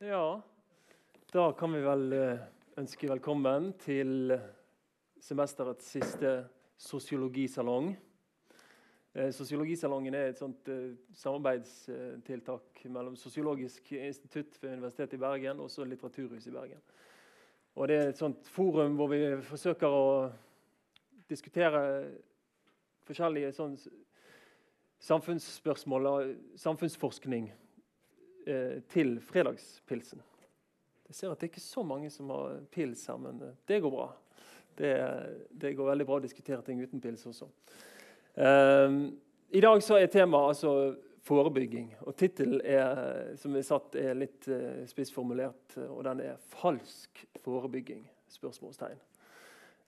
Ja, da kan vi vel eh, ønske velkommen til semesterets siste sosiologisalong. Eh, Sosiologisalongen er et sånt eh, samarbeidstiltak mellom Sosiologisk institutt ved Universitetet i Bergen og Litteraturhuset i Bergen. Og Det er et sånt forum hvor vi forsøker å diskutere forskjellige sånn samfunnsspørsmål og samfunnsforskning eh, til fredagspilsen. Jeg ser at det ikke er så mange som har pils her, men eh, det går bra. Det, det, går veldig bra å diskutere ting uten pils også. Eh, I dag så er temaet altså forebygging. Og tittelen som er satt, er litt uh, spissformulert, og den er 'Falsk forebygging?' spørsmålstegn.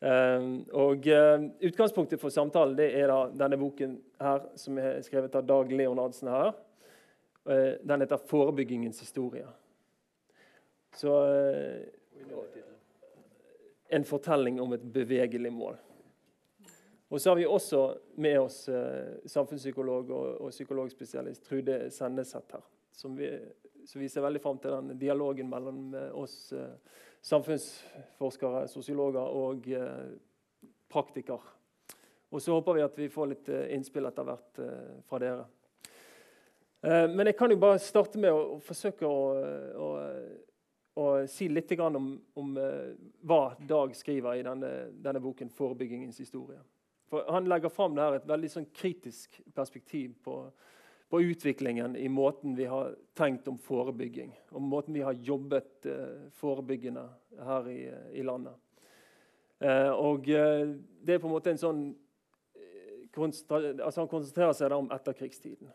Uh, og uh, Utgangspunktet for samtalen det er da denne boken her, som er skrevet av Dag Leonardsen. her. Eh, den heter 'Forebyggingens historie'. Så eh, En fortelling om et bevegelig mål. Og så har vi også med oss eh, samfunnspsykolog og, og psykologspesialist Trude Senneset her. Som vi, så vi ser veldig fram til den dialogen mellom oss samfunnsforskere, sosiologer og praktikere. Og så håper vi at vi får litt innspill etter hvert fra dere. Eh, men jeg kan jo bare starte med å, forsøke å, å, å, si litt om, om uh, hva Dag skriver i denne, denne, boken 'Forebyggingens historie'. For Han legger fram det her et veldig sånn kritisk perspektiv på, på, utviklingen i måten vi har tenkt om forebygging, og måten vi har jobbet uh, forebyggende her i, i landet. Og det er på en måte en sånn altså Han konsentrerer seg om etterkrigstiden.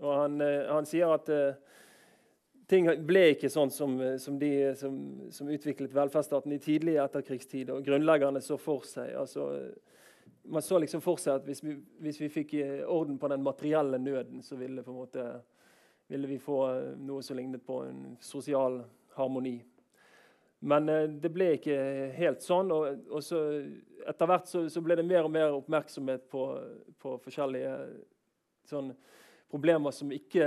Og han, eh, han sier at uh, ting ble ikke sånn som, eh, som de som, som, utviklet velferdsstaten i tidlig etterkrigstid. Og grunnleggerne så for seg altså, Man så liksom for seg at hvis vi, hvis vi fikk orden på den materielle nøden, så ville, måte, ville vi få noe som lignet på en sosial harmoni. Men det ble ikke helt sånn. Og, og så, etter hvert så, så, ble det mer og mer oppmerksomhet på, på forskjellige sånn, problemer som ikke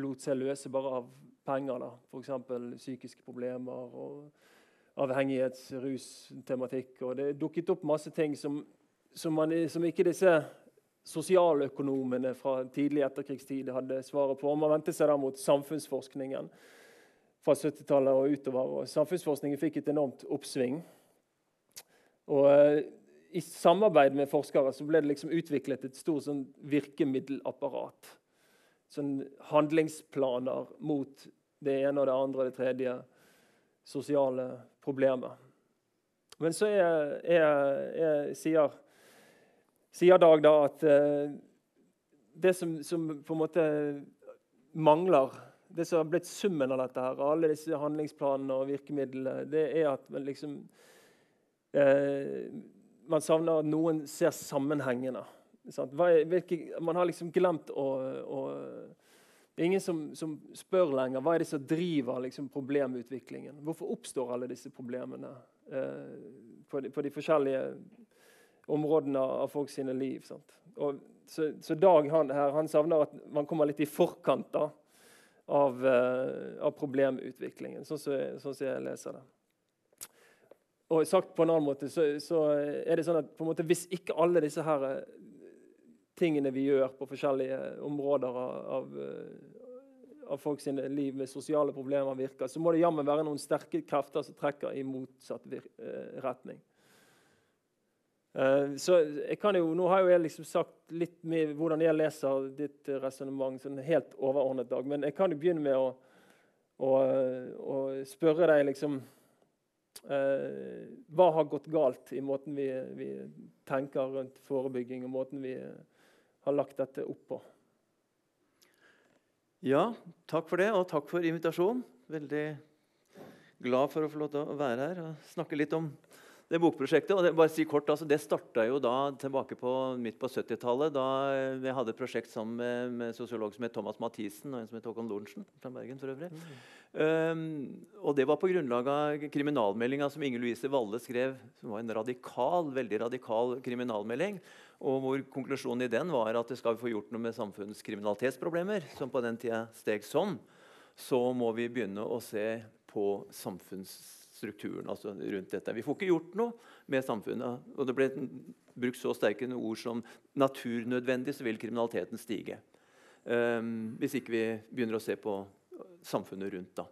lot seg løse bare av penger. F.eks. psykiske problemer og avhengighets-, rustematikk. Og det dukket opp masse ting som, som, man, som ikke disse sosialøkonomene fra tidlig etterkrigstid hadde svaret på. Man vendte seg da mot samfunnsforskningen fra 70-tallet og utover. Og samfunnsforskningen fikk et enormt oppsving. Og eh, i samarbeid med forskere så ble det liksom utviklet et stort sånn virkemiddelapparat. Sånn handlingsplaner mot det ene og det andre og det tredje sosiale problemet. Men så er, er, er, sier, sier, Dag da at eh, det som, som, på en måte mangler, det som har blitt summen av dette, her, alle disse handlingsplanene og virkemidlene, det er at man liksom eh, man savner at noen ser sammenhengene. Man har liksom glemt å, å Det er ingen som, som, spør lenger hva er det som driver liksom, problemutviklingen. Hvorfor oppstår alle disse problemene eh, på, de, på, de, forskjellige områdene av folk sine liv? Og, så, så, Dag han, her, han savner at man kommer litt i forkant da, av, eh, av problemutviklingen, sånn som så, så jeg leser det. Og sagt på en annen måte så, så er det sånn at måte, hvis ikke alle disse her eh, tingene vi gjør på forskjellige områder av, av eh, folk sine liv med sosiale problemer virker, så må det jammen være noen sterke krefter som trekker i motsatt eh, retning. Så jeg kan jo, Nå har jo jeg liksom sagt litt med hvordan jeg leser ditt resonnement sånn helt overordnet, dag, men jeg kan jo begynne med å, å, å spørre deg liksom hva har gått galt i måten vi, vi, tenker rundt forebygging, og måten vi har lagt dette opp på? Ja, takk for det, og takk for invitasjonen. Veldig glad for å få lov til å være her og snakke litt om det bokprosjektet. og Det, bare si kort, altså, det starta jo da tilbake på, midt på 70-tallet. Da vi hadde et prosjekt sammen med, med sosiolog som het Thomas Mathisen og en som het Håkon Lorentzen fra Bergen. for øvrig. Mm. Um, og Det var på grunnlag av kriminalmeldinga som Inger Louise Valle skrev. som var en radikal, veldig radikal kriminalmelding. og hvor Konklusjonen i den var at skal vi få gjort noe med samfunnskriminalitetsproblemer, som på den tida steg sånn så må vi begynne å se på samfunnsstrukturen altså rundt dette. Vi får ikke gjort noe med samfunnet. og Det ble brukt så sterke ord som 'naturnødvendig', så vil kriminaliteten stige. Um, hvis ikke vi begynner å se på samfunnet rundt. da,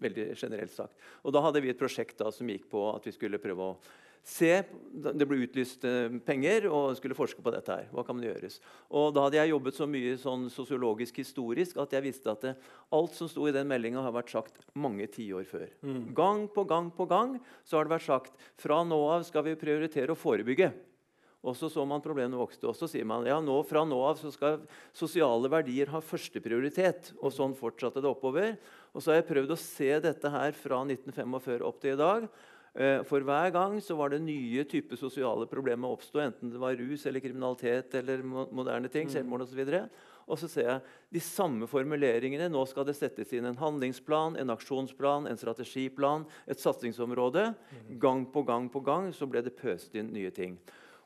veldig generelt sagt. Og Da hadde vi et prosjekt da, som gikk på at vi skulle prøve å se Det ble utlyst eh, penger og skulle forske på dette. her. Hva kan man gjøres? Og Da hadde jeg jobbet så mye sånn sosiologisk historisk at jeg visste at det, alt som sto i den meldinga, har vært sagt mange tiår før. Mm. Gang på gang på gang så har det vært sagt fra nå av skal vi prioritere å forebygge. Og så så man problemene vokste. Og så sier man ja, nå, fra nå av så skal sosiale verdier ha førsteprioritet. Og sånn fortsatte det oppover. Og så har jeg prøvd å se dette her fra 1945 opp til i dag. Eh, for hver gang så var det nye typer sosiale problemer oppstå, enten det var rus eller kriminalitet eller moderne ting. Mm. selvmord og så videre. Og så ser jeg de samme formuleringene. Nå skal det settes inn en handlingsplan, en aksjonsplan, en strategiplan, et satsingsområde. Mm. Gang på gang på gang så ble det pøst inn nye ting.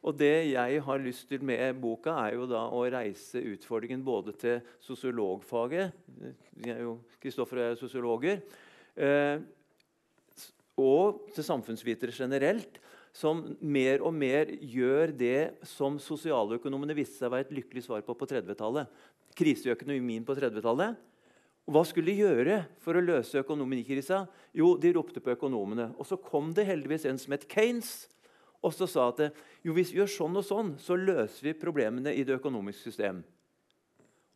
Og det jeg har lyst til med boka, er jo da å reise utfordringen både til sosiologfaget Kristoffer og jeg er sosiologer. Eh, og til samfunnsvitere generelt, som mer og mer gjør det som sosialøkonomene viste seg å være et lykkelig svar på på 30-tallet. Kriseøkonomien på 30-tallet. Hva skulle de gjøre for å løse økonomikrisa? Jo, de ropte på økonomene. Og så kom det heldigvis en som het Kanes, og så sa at jo, hvis vi gjør sånn og sånn, så løser vi problemene i det økonomiske system.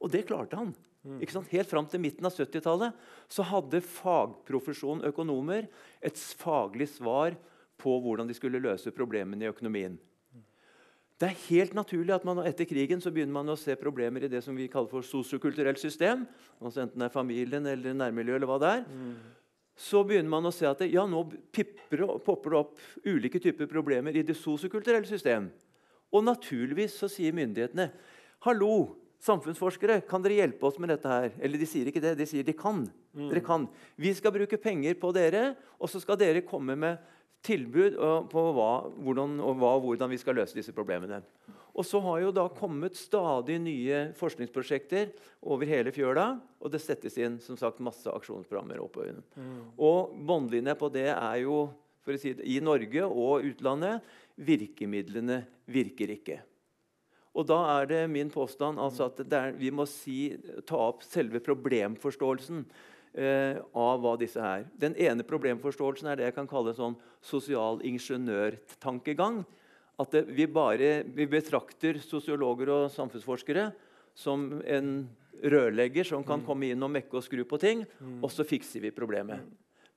Og det klarte han. Ikke sant? Helt fram til midten av 70-tallet så hadde fagprofesjonen økonomer et faglig svar på hvordan de skulle løse problemene i økonomien. Det er helt naturlig at man etter krigen så begynner man å se problemer i det som vi kaller for sosiokulturelt system. altså Enten det er familien eller nærmiljøet eller hva det er. Mm. Så begynner man å se at det, ja, nå pipper, popper det opp ulike typer problemer i det sosiokulturelle system. Og naturligvis så sier myndighetene Hallo, Samfunnsforskere, kan dere hjelpe oss med dette her? Eller de sier ikke det, de sier de kan. Mm. Dere kan. Vi skal bruke penger på dere, og så skal dere komme med tilbud på hva, hvordan, og hva, hvordan vi skal løse disse problemene. Og så har jo da kommet stadig nye forskningsprosjekter over hele fjøla. Og det settes inn som sagt, masse aksjonsprogrammer oppover. Mm. Og båndlinja på det er jo for å si det, i Norge og utlandet virkemidlene virker ikke. Og da er det min påstand altså at er, vi må si, ta opp selve problemforståelsen eh, av hva disse er. Den ene problemforståelsen er det jeg kan kalle en sånn sosial ingeniørtankegang. At vi, bare, vi betrakter sosiologer og samfunnsforskere som en rørlegger som kan mm. komme inn og mekke og skru på ting, mm. og så fikser vi problemet.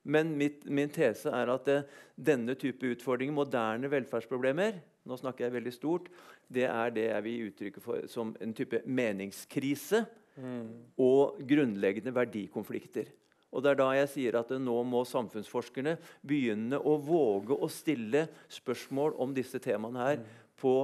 Men mitt, min tese er at det, denne type utfordringer, moderne velferdsproblemer, nå snakker jeg veldig stort, det er det jeg vil uttrykke for, som en type meningskrise mm. og grunnleggende verdikonflikter. Og Det er da jeg sier at nå må samfunnsforskerne begynne å våge å stille spørsmål om disse temaene her mm. på,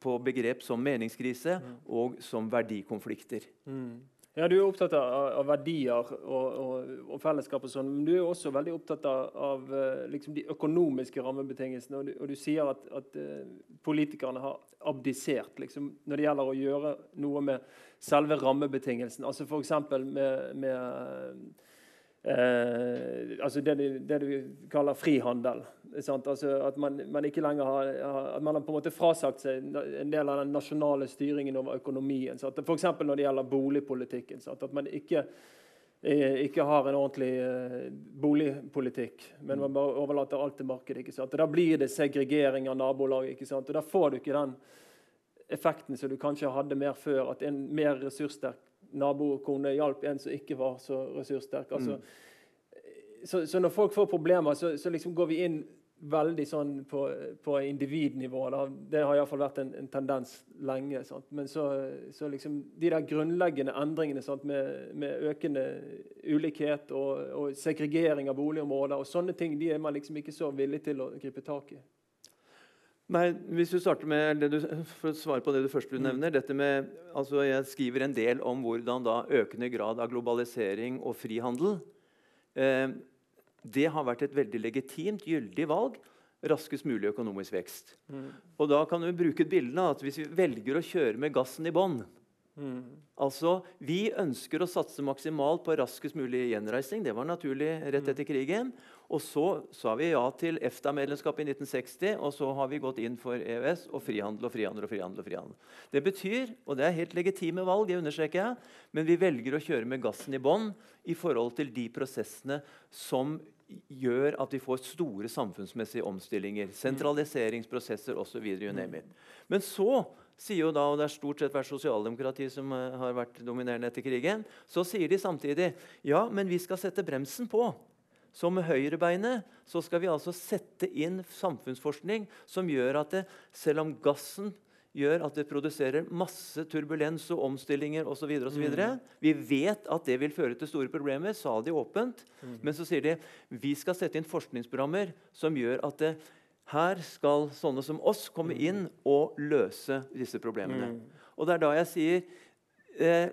på, begrep som meningskrise mm. og som verdikonflikter. Mm. Ja, Du er opptatt av, av verdier og, og, og, fellesskap, og sånn, men du er også veldig opptatt av, av eh, liksom de økonomiske rammebetingelsene. Og du, og du sier at, at uh, politikerne har abdisert liksom, når det gjelder å gjøre noe med selve rammebetingelsen. Altså F.eks. med, med uh, altså det, det du kaller frihandel. Altså at man, man, ikke lenger har, at man har på en måte frasagt seg en del av den nasjonale styringen over økonomien. F.eks. når det gjelder boligpolitikken. Sant? At man ikke, eh, ikke, har en ordentlig eh, boligpolitikk, men man bare overlater alt til markedet. Sant? Og Da blir det segregering av nabolag. Og Da får du ikke den effekten som du kanskje hadde mer før. At en mer ressurssterk nabokone hjalp en som ikke var så ressurssterk. altså mm. Så, så, når folk får problemer, så, så liksom går vi inn veldig sånn på, på individnivå. Da. Det har iallfall vært en, en, tendens lenge. Sant? Men så, så, liksom de der grunnleggende endringene sant? Med, med økende ulikhet og, og, segregering av boligområder og sånne ting, de er man liksom ikke så villig til å gripe tak i. Nei, hvis du starter med det du, For å svare på det du først du mm. nevner dette med, altså Jeg skriver en del om hvordan da økende grad av globalisering og frihandel eh, det har vært et veldig legitimt, gyldig valg. Raskest mulig økonomisk vekst. Mm. Og da kan du bruke et bilde at Hvis vi velger å kjøre med gassen i bånn, Mm. Altså, Vi ønsker å satse maksimalt på raskest mulig gjenreising. Det var naturlig rett etter krigen. Og så sa vi ja til EFTA-medlemskapet i 1960, og så har vi gått inn for EØS og frihandel og frihandel. og frihandel og frihandel. Det betyr, og det er helt legitime valg, det understreker jeg, men vi velger å kjøre med gassen i bånn i forhold til de prosessene som gjør at vi får store samfunnsmessige omstillinger. Sentraliseringsprosesser osv. Men så sier jo da, og det er stort sett vært sosialdemokrati som uh, har vært dominerende etter krigen, så sier de samtidig ja, men vi skal sette bremsen på. Så med høyrebeinet så skal vi altså sette inn samfunnsforskning som gjør at det, selv om gassen gjør at det produserer masse turbulens og omstillinger osv. Mm. Vi vet at det vil føre til store problemer, sa de åpent. Mm. Men så sier de vi skal sette inn forskningsprogrammer som gjør at det, her skal sånne som oss komme mm. inn og løse disse problemene. Mm. Og det er da jeg sier eh,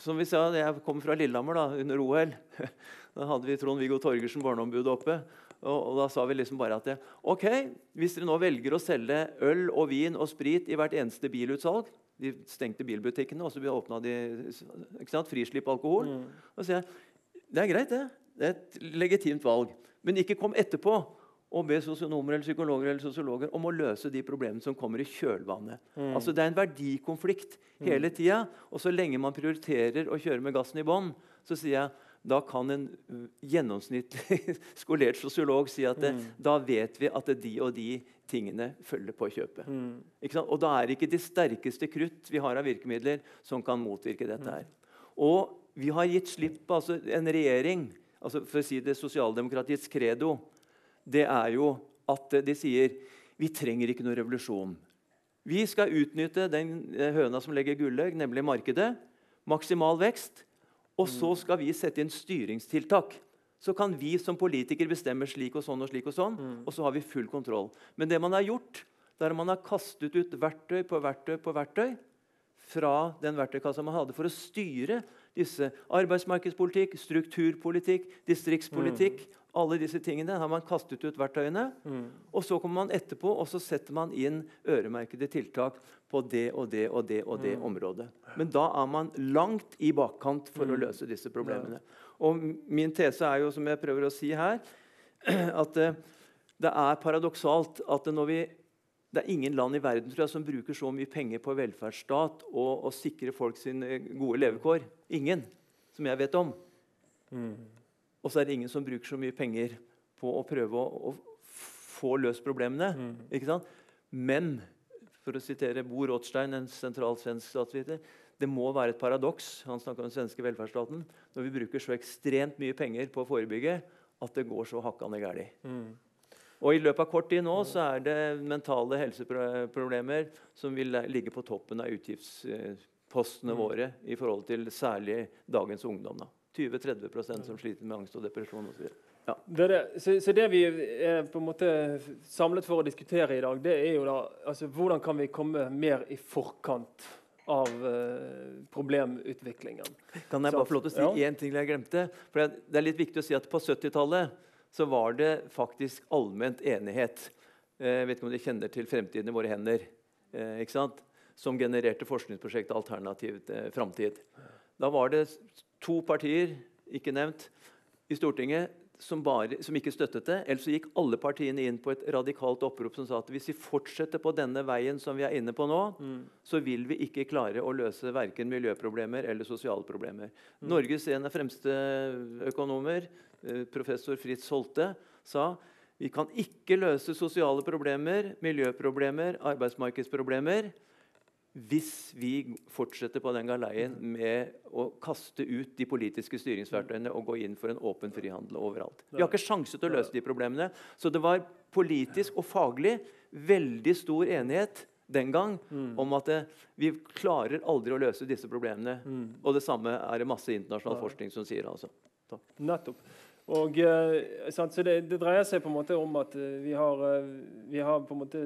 Som vi sa, jeg kommer fra Lillehammer da, under OL. Da hadde vi Trond-Viggo Torgersen, barneombudet, oppe. Og, og, da sa vi liksom bare at det, ok, hvis dere nå velger å selge øl og vin og sprit i hvert eneste bilutsalg De stengte bilbutikkene, og så åpna de ikke sant, frislipp alkohol. Mm. Og så sier jeg det er greit, det. Det er et legitimt valg. Men ikke kom etterpå og be sosionomer eller psykologer eller sosiologer om å løse de problemene som kommer i kjølvannet. Mm. Altså Det er en verdikonflikt mm. hele tida. Og så lenge man prioriterer å kjøre med gassen i bånn, så sier jeg da kan en gjennomsnittlig skolert sosiolog si at det, mm. da vet vi at de og de tingene følger på kjøpet. Mm. Og da er det ikke det sterkeste krutt vi har av virkemidler som kan motvirke dette. her. Og vi har gitt slipp på altså en regjering altså For å si det sosialdemokratiets credo det er jo at de sier vi trenger ikke noe revolusjon. Vi skal utnytte den eh, høna som legger gullegg, nemlig markedet. Maksimal vekst. Og så skal vi sette inn styringstiltak. Så kan vi som politikere bestemme slik og sånn og slik og sånn, mm. og så har vi full kontroll. Men det man har gjort, det er at man har kastet ut verktøy på verktøy på verktøy fra den verktøykassa man hadde for å styre disse arbeidsmarkedspolitikk, strukturpolitikk, distriktspolitikk mm. Alle disse tingene har man kastet ut verktøyene. Mm. Og så kommer man etterpå og så setter man inn øremerkede tiltak på det og det og det og det mm. området. Men da er man langt i bakkant for mm. å løse disse problemene. Og min tese er jo, som jeg prøver å si her, at eh, det er paradoksalt at når vi det er ingen land i verden tror jeg, som bruker så mye penger på velferdsstat og å sikre folk sine gode levekår. Ingen, som jeg vet om. Mm. Og så er det ingen som bruker så mye penger på å prøve å, å få løst problemene. Mm. Ikke sant? Men for å sitere Bo Rothstein, en sentral svensk statsviter det må være et paradoks han om den svenske velferdsstaten, når vi bruker så ekstremt mye penger på å forebygge at det går så hakkande galt. Mm. Og I løpet av kort tid nå så er det mentale helseproblemer som vil ligge på toppen av utgiftspostene mm. våre i forhold til særlig dagens ungdom. da. 20-30% som sliter med angst og depresjon osv. Ja. Det det. Så, så, det vi er på en måte samlet for å diskutere i dag, det er jo da altså, hvordan kan vi komme mer i forkant av uh, problemutviklingen. Kan jeg bare få lov til å si én ja. ting jeg glemte? For Det er litt viktig å si at På 70-tallet så var det faktisk allment enighet. Eh, jeg vet ikke om de kjenner til 'Fremtiden i våre hender', eh, ikke sant? som genererte forskningsprosjektet Alternativ eh, framtid. Da var det to partier ikke nevnt, i Stortinget som, bare, som, ikke støttet det. Ellers så gikk alle partiene inn på et radikalt opprop som sa at hvis vi fortsetter på denne veien som vi er inne på nå, mm. så vil vi ikke klare å løse verken miljøproblemer eller sosiale problemer. Mm. Norges en av fremste økonomer, eh, professor Fritz Holte, sa vi kan ikke løse sosiale problemer, miljøproblemer, arbeidsmarkedsproblemer hvis vi fortsetter på den galeien med å kaste ut de politiske styringsverktøyene og gå inn for en åpen frihandel overalt. Vi har ikke sjanse til å løse de problemene. Så det var politisk og faglig veldig stor enighet den gang mm. om at det, vi klarer aldri å løse disse problemene. Mm. Og det samme er det masse internasjonal forskning som sier. altså. Takk. Nettopp. Og, sant, så det, det, dreier seg på en måte om at uh, vi har, vi har på en måte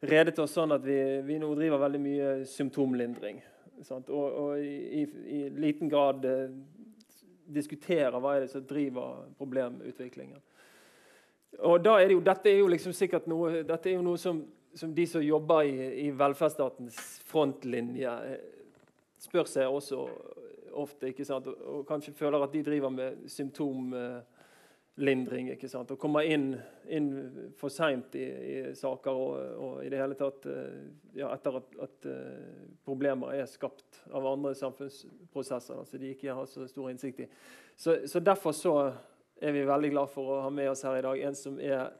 redet oss sånn at vi, vi nå driver veldig mye symptomlindring. Og, og i, i, liten grad eh, diskuterer hva er det som driver problemutviklingen. Og da er det jo, Dette er jo liksom sikkert noe, dette er jo noe som, som de som jobber i, i velferdsstatens frontlinje, eh, spør seg også ofte ikke sant? Og, og kanskje føler at de driver med symptomlindring. ikke sant? Og kommer inn, inn for seint i, i, saker og, og, i det hele tatt eh, ja, etter at, at uh, problemer er skapt av andre samfunnsprosesser altså de ikke har så stor innsikt i. Så, så Derfor så er vi veldig glad for å ha med oss her i dag en som er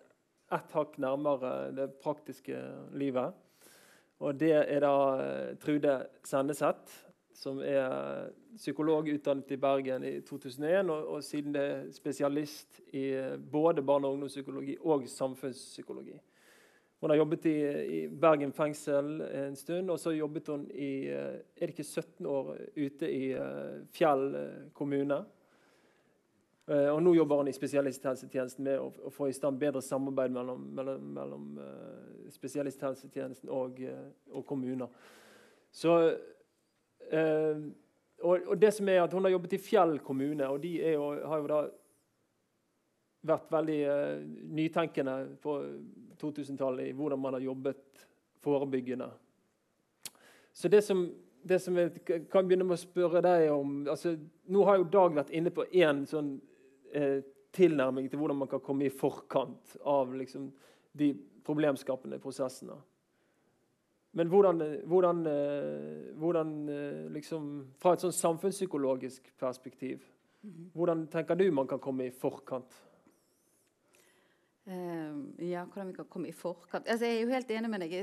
ett hakk nærmere det praktiske livet. Og Det er da eh, Trude Senneset, som er psykolog utdannet i Bergen i 2001, og, og siden det er spesialist i eh, både barne- og ungdomspsykologi og samfunnspsykologi. Hun har jobbet i, i, Bergen fengsel en stund, og så jobbet hun i eh, er det ikke 17 år ute i Fjell kommune. Og Nå jobber han i spesialisthelsetjenesten med å, å, få i stand bedre samarbeid mellom, mellom, mellom spesialisthelsetjenesten og, og, kommuner. Så, og, og, det som er at Hun har jobbet i Fjell kommune, og de jo, har jo da vært veldig nytenkende på 2000-tallet i hvordan man har jobbet forebyggende. Så det som det som jeg kan begynne med å spørre deg om altså, Nå har jo Dag vært inne på én sånn eh, tilnærming til hvordan man kan komme i forkant av liksom, de problemskapende prosessene. Men hvordan, hvordan, eh, hvordan eh, liksom, Fra et sånn samfunnspsykologisk perspektiv, mhm. hvordan tenker du man kan komme i forkant? Uh, ja, hvordan vi kan komme i forkant. Altså, jeg er jo helt enig med deg.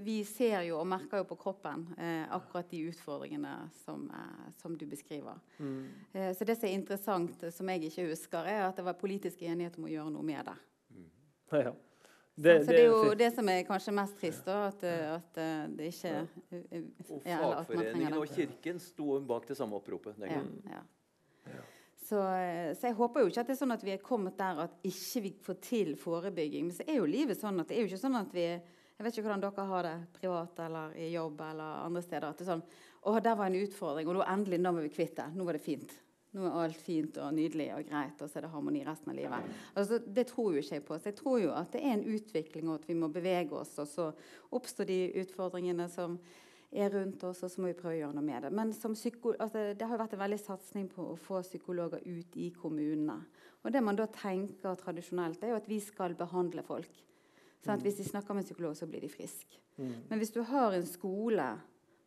Vi ser jo og merker jo på kroppen uh, akkurat de utfordringene som, uh, som du beskriver. Mm. så det som er interessant, som jeg ikke husker, er at det var politisk enighet om å gjøre noe med det. Mm. Ja, ja. Det, så, det, er jo det som er kanskje mest trist, da, at, at det ikke ja. Og fagforeningen og Kirken sto bak det samme oppropet den gangen. Ja, ja. Så, eh, så, jeg håper jo ikke at det er sånn at vi er kommet der at ikke vi får til forebygging. Men så er jo livet sånn at det er jo ikke sånn at vi Jeg vet ikke hvordan dere har det privat eller i jobb eller andre steder. at det er sånn, å, der var en utfordring, og nå endelig nå var vi kvitt det. Nå var det fint. Nå er alt fint og nydelig og greit, og så er det harmoni resten av livet. Altså, det tror jo ikke jeg på. Så jeg tror jo at det er en utvikling, og at vi må bevege oss. Og så oppstår de utfordringene som er rundt oss, og så må vi prøve å gjøre noe med det. Men altså, det har vært en veldig satsing på å få psykologer ut i kommunene. Og det man da tenker tradisjonelt, er jo at vi skal behandle folk. Sånn at Hvis de snakker med en psykolog, så blir de friske. Mm. Men hvis du har en skole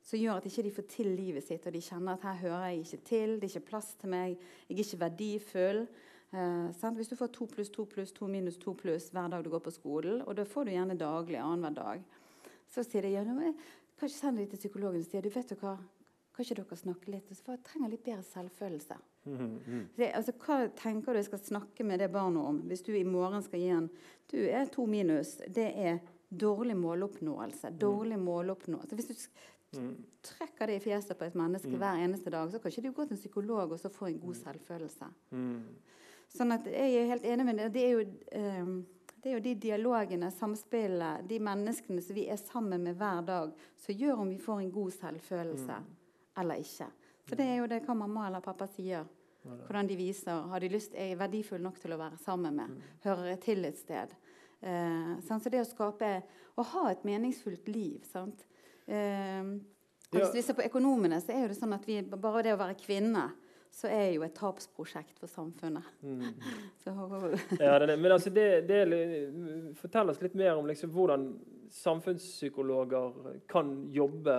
som gjør at ikke de ikke får til livet sitt, og de kjenner at her hører jeg ikke til, det er ikke plass til meg, jeg er ikke verdifull eh, Hvis du får to pluss to pluss to minus to pluss hver dag du går på skolen, og da får du gjerne daglig annenhver dag, så sier de ja, Kanskje send dem til psykologen og si du vet du hva, kan ikke dere snakke litt? For jeg trenger litt bedre selvfølelse. Mm, mm. Det, altså, hva tenker du jeg skal snakke med det barnet om hvis du i morgen skal gi en Du er to minus. Det er dårlig måloppnåelse. Dårlig måloppnåelse. Hvis du mm. trekker det i fjeset på et menneske mm. hver eneste dag, så kan ikke du gå til en psykolog og så få en god mm. selvfølelse. Sånn at jeg er helt enig med det. Det er jo um, det er jo de dialogene, samspillet, de menneskene som vi er sammen med hver dag, som gjør om vi får en god selvfølelse mm. eller ikke. For det er jo det hva mamma eller pappa sier. Hvordan de viser har de lyst, er verdifull nok til å være sammen med. Mm. Hører til et sted. Eh, så det å skape Å ha et meningsfullt liv. sant? Eh, hvis vi ser på økonomene, så er jo det sånn at vi, bare det å være kvinne så er jo et tapsprosjekt for samfunnet. Mm. ja, det, men altså det, det, Fortell oss litt mer om liksom, hvordan samfunnspsykologer kan jobbe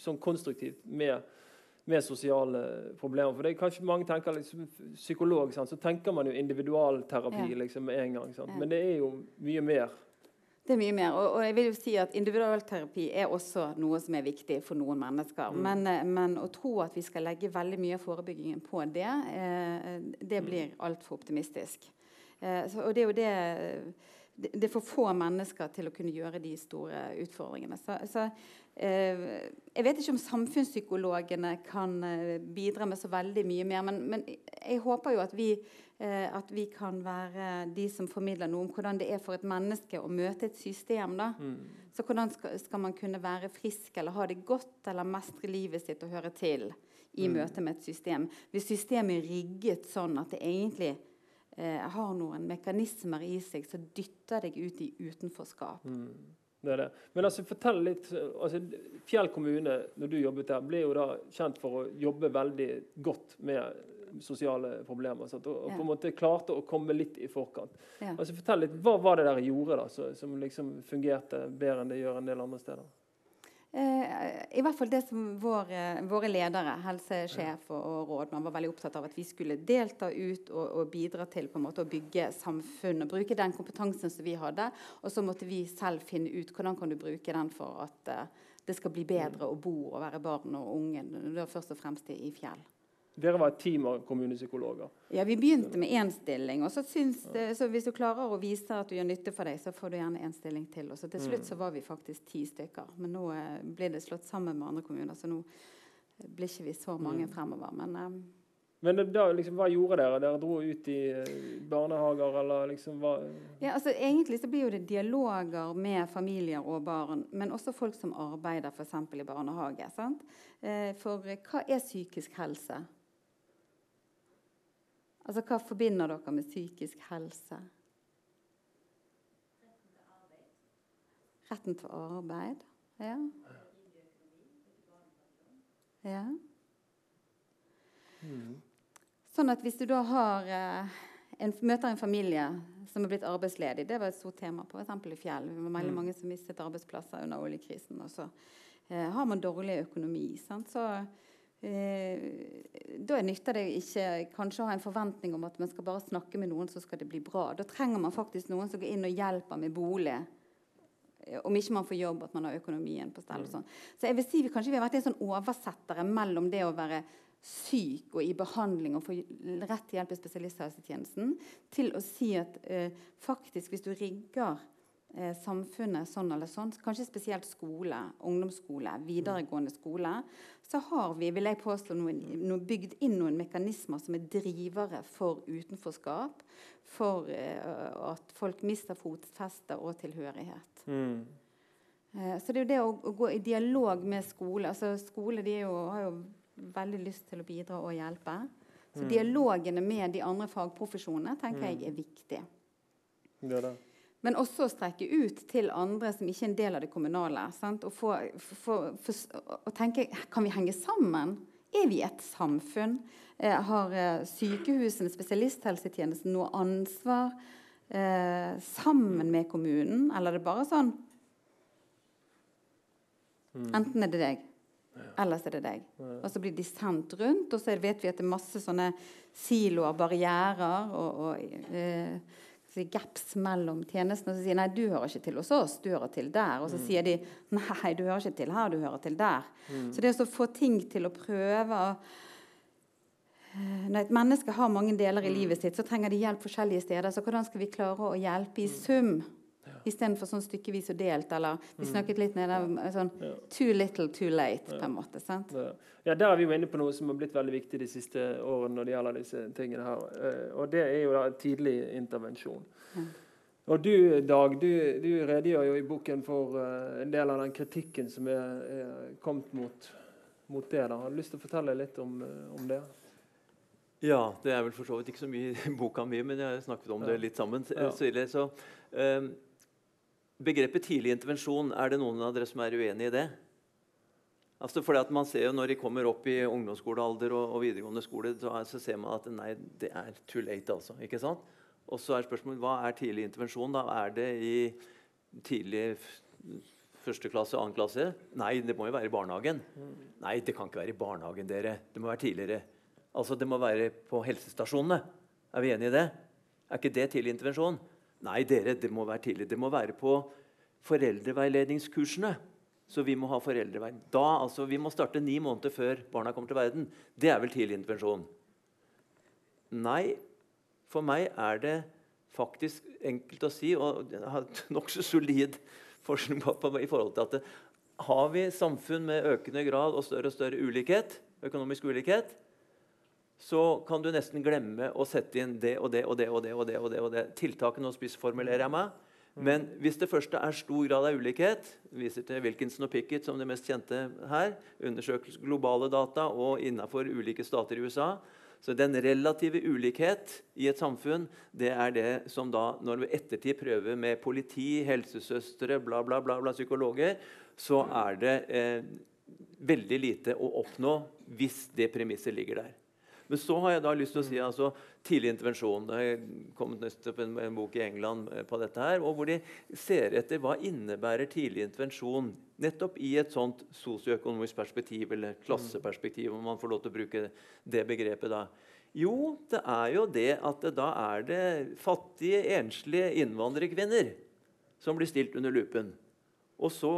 sånn konstruktivt med, med sosiale problemer. For det er kanskje Mange tenker liksom, psykolog, sant? så tenker man jo individualterapi ja. liksom, en gang. Ja. Men det er jo mye mer. Det er mye mer. Og, og, jeg vil jo si at Individualterapi er også noe som er viktig for noen mennesker. Mm. Men, eh, men, å tro at vi skal legge veldig mye av forebyggingen på det, eh, det mm. blir altfor optimistisk. Eh, så, og det er jo det det er for få mennesker til å kunne gjøre de store utfordringene. Så, så Jeg vet ikke om samfunnspsykologene kan eh, bidra med så veldig mye mer. Men, men jeg håper jo at vi Eh, at vi kan være de som formidler noe om hvordan det er for et menneske å møte et system. da. Mm. Så hvordan skal, skal, man kunne være frisk eller ha det godt eller mestre livet sitt og høre til i mm. møte med et system? Hvis systemet er rigget sånn at det egentlig eh, har noen mekanismer i seg som dytter deg ut i utenforskap. Mm. Det det. Men altså, fortell litt altså, Fjell kommune, når du jobbet der, ble jo da kjent for å jobbe veldig godt med sosiale problemer. Sant? Og, og, på en måte klarte å komme litt i forkant. Ja. Altså, fortell litt, Hva var det dere gjorde da, så, som liksom fungerte bedre enn det gjør en del andre steder? Eh, I hvert fall det som våre, våre ledere, helsesjef og, og rådmann, var veldig opptatt av at vi skulle delta ut og, og bidra til måte å bygge samfunnet. Bruke den kompetansen som vi hadde. Og så måtte vi selv finne ut hvordan kan du bruke den for at uh, det skal bli bedre å bo og være barn og unge. Først og fremst i, i fjell. Dere var et team av kommunepsykologer. Ja, Vi begynte med én stilling. og så, det, så Hvis du klarer å vise at du gjør nytte for deg, så får du gjerne én stilling til. Og så Til slutt så var vi faktisk ti stykker. Men nå eh, blir det slått sammen med andre kommuner, så nå blir ikke vi så mange mm. fremover. Men, um, men da, liksom, hva gjorde dere? Dere dro ut i eh, barnehager, eller liksom hva Ja, altså Egentlig så blir jo det dialoger med familier og barn, men også folk som arbeider f.eks. i barnehage. Sant? Eh, for hva er psykisk helse? Altså, Hva forbinder dere med psykisk helse? Retten til arbeid. Ja. ja. Sånn at hvis du da har eh, en, møter en familie som er blitt arbeidsledig Det var et stort tema på eksempel i Fjell. Det var veldig mm. mange som mistet arbeidsplasser under oljekrisen. Og så eh, har man dårlig økonomi. Sant? Så da nytter det ikke kanskje å ha en forventning om at man skal bare snakke med noen, så skal det bli bra. Da trenger man faktisk noen som går inn og hjelper med bolig. Eh, om ikke man får jobb, at man har økonomien på stell. og sånn. Så jeg vil si vi, Kanskje vi har vært en sånn oversettere mellom det å være syk og i behandling og få rett hjelp i spesialisthelsetjenesten, til å si at eh, faktisk hvis du rigger eh, samfunnet sånn eller sånn, kanskje spesielt skole, ungdomsskole, videregående skole, så har vi vil jeg påstå, noen, noen bygd inn noen mekanismer som er drivere for utenforskap, for eh, at folk mister fotfeste og tilhørighet. Mm. Eh, så det er jo det å, å, gå i dialog med skole altså Skole de jo, har jo veldig lyst til å bidra og hjelpe. Så mm. dialogene med de andre fagprofesjonene tenker mm. jeg er viktig. Det er det. Men også å strekke ut til andre som ikke er en del av det kommunale. Sant? Og, få, for, for, og tenke kan vi henge sammen? Er vi et samfunn? Eh, har eh, sykehusene, spesialisthelsetjenesten, noe ansvar eh, sammen med kommunen? Eller er det bare sånn mm. Enten er det deg, ellers er det deg. Og så blir de sendt rundt, og så vet vi at det er masse sånne siloer, barrierer og, og eh, gaps mellom tjenestene. Og så sier nei, du hører ikke til hos oss, du hører til der. Og så mm. sier de nei, du hører ikke til her, du hører til der. Mm. Så det å få ting til å prøve Når et menneske har mange deler i mm. livet sitt, så trenger de hjelp forskjellige steder. Så hvordan skal vi klare å hjelpe i mm. sum? Istedenfor sånn stykkevis og delt. Eller vi mm. snakket litt nede sånn Too little, too late. på en måte, sant? Ja, Der er vi jo inne på noe som har blitt veldig viktig de siste årene når det gjelder disse tingene her. Eh, og det er jo da tidlig intervensjon. Ja. Og du, Dag, du, du, redegjør jo i boken for uh, en del av den kritikken som er, er kommet mot, mot, det. da. Har du lyst til å fortelle litt om, om, det? Ja, det er vel for så vidt ikke så mye i boka mi, men jeg har snakket om ja. det litt sammen. Ja. Så, um, Begrepet tidlig intervensjon, er det noen av dere som er uenig i det? Altså fordi at man ser jo Når de kommer opp i ungdomsskolealder og, og videregående skole, så, så, ser man at nei, det er too late. altså, ikke sant? Og så er spørsmålet hva er tidlig intervensjon? da? Er det i tidlig første klasse, annen klasse? Nei, det må jo være i barnehagen. Nei, det kan ikke være i barnehagen, dere. Det må være tidligere. Altså, Det må være på helsestasjonene. Er vi enige i det? Er ikke det tidlig intervensjon? Nei, dere, det må være tidlig. Det må være på foreldreveiledningskursene. Så vi må ha foreldrevei. Da, altså, Vi må starte ni måneder før barna kommer til verden. Det er vel tidlig intervensjon? Nei, for meg er det faktisk enkelt å si, og jeg har nokså solid forskning på, på, i forhold til at det, har vi samfunn med økende grad og større og større ulikhet, økonomisk ulikhet, så kan du nesten glemme å sette inn det og det og det. og det, og det, og det, og det. Tiltakene og spissformulerer jeg meg. Men hvis det første er stor grad av ulikhet, viser til Wilkinson og Pickett som det mest kjente her, undersøkelse globale data og innenfor ulike stater i USA, Så den relative ulikhet i et samfunn det er det som da, når vi ettertid prøver med politi, helsesøstre, bla, bla, bla, bla psykologer, så er det eh, veldig lite å oppnå hvis det premisset ligger der. Men så har jeg da lyst til å si altså, tidlig intervensjon. Det har kommet nettopp en, en, bok i England eh, på dette her, og hvor de ser etter hva innebærer tidlig intervensjon nettopp i et sånt sosioøkonomisk perspektiv eller klasseperspektiv, om man får lov til å bruke det begrepet da. Jo, det er jo det at det da er det fattige, enslige innvandrerkvinner som blir stilt under lupen. Og så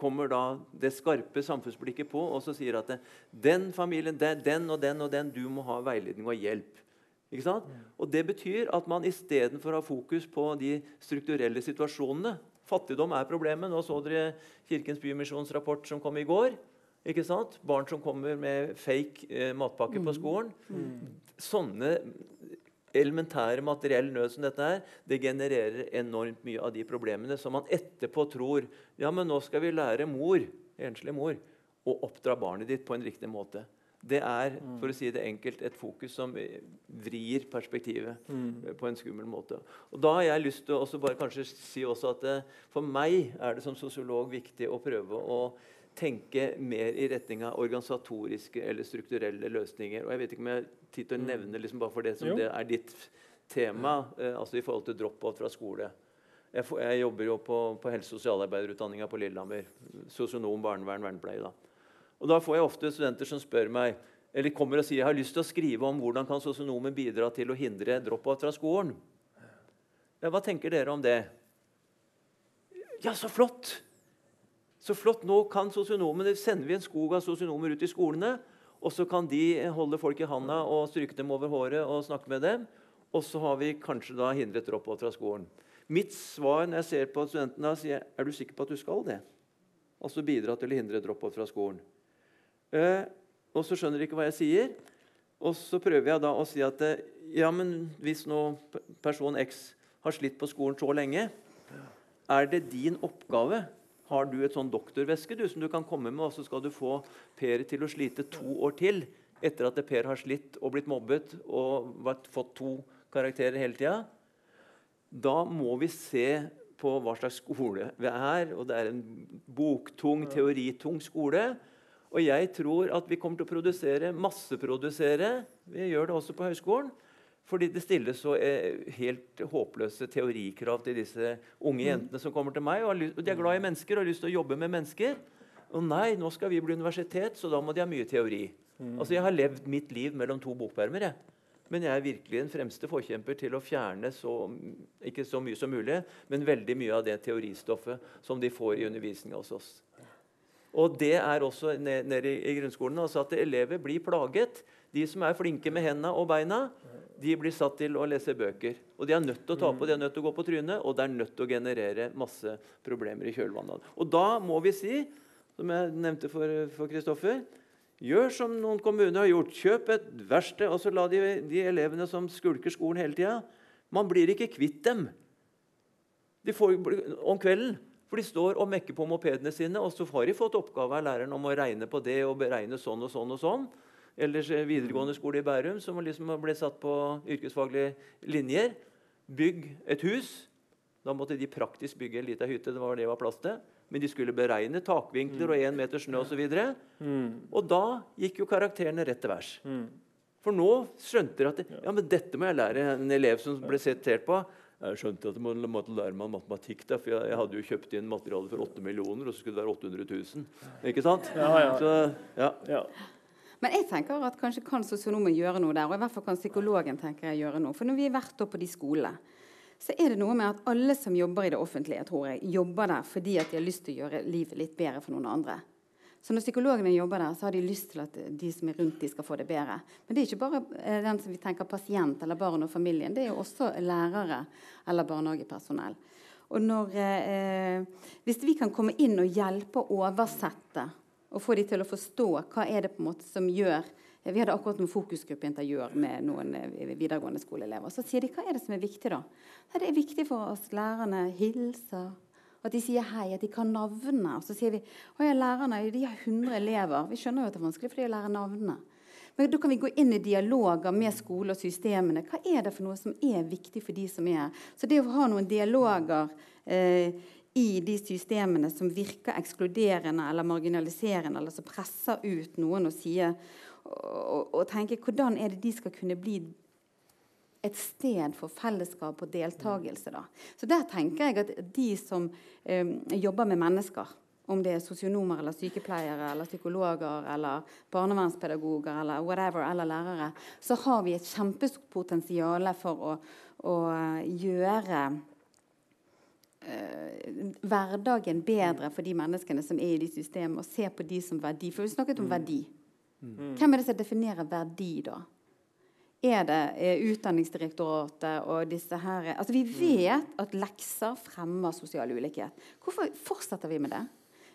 kommer da det skarpe samfunnsblikket på og så sier at det, den familien, den og den og den, du må ha veiledning og hjelp. Ikke sant? Og Det betyr at man istedenfor å ha fokus på de strukturelle situasjonene Fattigdom er problemet. Nå så dere Kirkens Bymisjons rapport som kom i går. Ikke sant? Barn som kommer med fake eh, matpakke på mm. skolen. Mm. Sånne elementære materiell nød som dette er, det genererer enormt mye av de problemene som man etterpå tror ja, men nå skal vi lære mor, enslig mor å oppdra barnet ditt på en riktig måte. Det er for å si det enkelt, et fokus som vrir perspektivet mm. på en skummel måte. Og Da har jeg lyst til å bare kanskje si også at eh, for meg er det som sosiolog viktig å prøve å tenke mer i retning av organisatoriske eller strukturelle løsninger. Og jeg vet ikke om jeg har tid til å mm. nevne liksom bare for det som jo. det er ditt tema, eh, altså i forhold til drop-out fra skole. Jeg, får, jeg, jobber jo på, på helse- og sosialarbeiderutdanninga på Lillehammer. Sosionom, barnevern, vernepleie. Da. Og da får jeg ofte studenter som spør meg eller kommer og sier jeg har lyst til å skrive om hvordan kan sosionomen bidra til å hindre drop-out fra skolen. Ja, hva tenker dere om det? Ja, så flott! Så flott, Nå kan sosionomene, sender vi en skog av sosionomer ut i skolene. Og så kan de holde folk i handa og stryke dem over håret og snakke med dem. Og så har vi kanskje da hindret drop-out fra skolen. Mitt svar når jeg ser på studentene, sier er du sikker på at du skal det. Altså bidra til å hindre drop-out fra skolen. Eh, og så skjønner de ikke hva jeg sier. Og så prøver jeg da å si at eh, ja, men hvis nå person X har slitt på skolen så lenge, er det din oppgave har du et sånn doktorveske du, som du kan komme med, og så skal du få Per til å slite to år til etter at Per har slitt og blitt mobbet og fått to karakterer hele tida. Da må vi se på hva slags skole vi er. og Det er en boktung, teoritung skole. Og jeg tror at vi kommer til å produsere, masseprodusere Vi gjør det også på høyskolen fordi det stilles så eh, helt håpløse teorikrav til disse unge mm. jentene som kommer til meg. og De er glad i mennesker og har lyst til å jobbe med mennesker. Og nei, nå skal vi bli universitet, så da må de ha mye teori. Mm. Altså, Jeg har levd mitt liv mellom to bokpermer. jeg. Men jeg er virkelig den fremste forkjemper til å fjerne så, ikke så mye som mulig, men veldig mye av det teoristoffet som de får i undervisninga hos oss. Og det er også nede ned i, i grunnskolen. altså At elever blir plaget. De som er flinke med hendene og beina, de blir satt til å lese bøker. Og de er nødt til å ta på, de er nødt til å gå på trynet, og det er nødt til å generere masse problemer i kjølvannet. Og da må vi si, som jeg nevnte for Kristoffer Gjør som noen kommuner har gjort. Kjøp et verksted, og så la de, de elevene som skulker skolen hele tida Man blir ikke kvitt dem de får, om kvelden. For de står og mekker på mopedene sine, og så har de fått oppgave av læreren om å regne på det og beregne sånn og sånn. og sånn. Ellers eh, videregående skole i Bærum, som liksom ble satt på yrkesfaglige linjer. Bygg et hus. Da måtte de praktisk bygge en liten hytte. det var det var plass til. Men de skulle beregne takvinkler og én meter snø osv. Og, så mm. og da gikk jo karakterene rett til værs. Mm. For nå skjønte de at det, ja, men dette må jeg lære en elev som ble sitert på. Jeg skjønte at jeg måtte lære meg matematikk. Da, for jeg, hadde jo kjøpt inn materiale for 8 millioner, og så skulle det være 800 000. Ikke sant? Ja, ja. Så, ja. ja. Men jeg tenker at kanskje kan sosionomen gjøre noe der. Og i hvert fall kan psykologen tenker jeg gjøre noe. For når vi har vært på de skolene, så er det noe med at alle som jobber i det offentlige, tror jeg, jobber der fordi at de har lyst til å gjøre livet litt bedre for noen andre. Så når psykologene jobber der, så har de lyst til at de som er rundt, de skal få det bedre. Men det er ikke bare eh, den som vi tenker pasient eller barn og familien. Det er jo også lærere eller barnehagepersonell. Og når, eh, Hvis vi kan komme inn og hjelpe å oversette og få de til å forstå hva er det på en måte som gjør Vi hadde akkurat noen fokusgruppeintervjuer med noen eh, videregående skoleelever. Så sier de hva er det som er viktig, da? Det er viktig for oss lærerne hilser. At de sier hei, at de kan navnene. Og så sier vi at ja, lærerne de har 100 elever. Vi skjønner jo at det er vanskelig for de å lære navnene. Men da kan vi gå inn i dialoger med skole og systemene. Hva er det for noe som er viktig for de som er her? Så det å ha noen dialoger eh, i de systemene som virker ekskluderende eller marginaliserende, eller som presser ut noen og sier og, og tenke hvordan er det de skal kunne bli et sted for fellesskap og deltakelse. Da. Så der tenker jeg at de som eh, jobber med mennesker, om det er sosionomer eller sykepleiere eller psykologer eller barnevernspedagoger eller whatever, eller lærere, så har vi et kjempestort for å, å gjøre eh, hverdagen bedre for de menneskene som er i de systemene, og se på de som verdi. For vi snakket om mm. verdi. Mm. Hvem er det som definerer verdi, da? Er det er Utdanningsdirektoratet og disse her Altså, Vi mm. vet at lekser fremmer sosial ulikhet. Hvorfor fortsetter vi med det?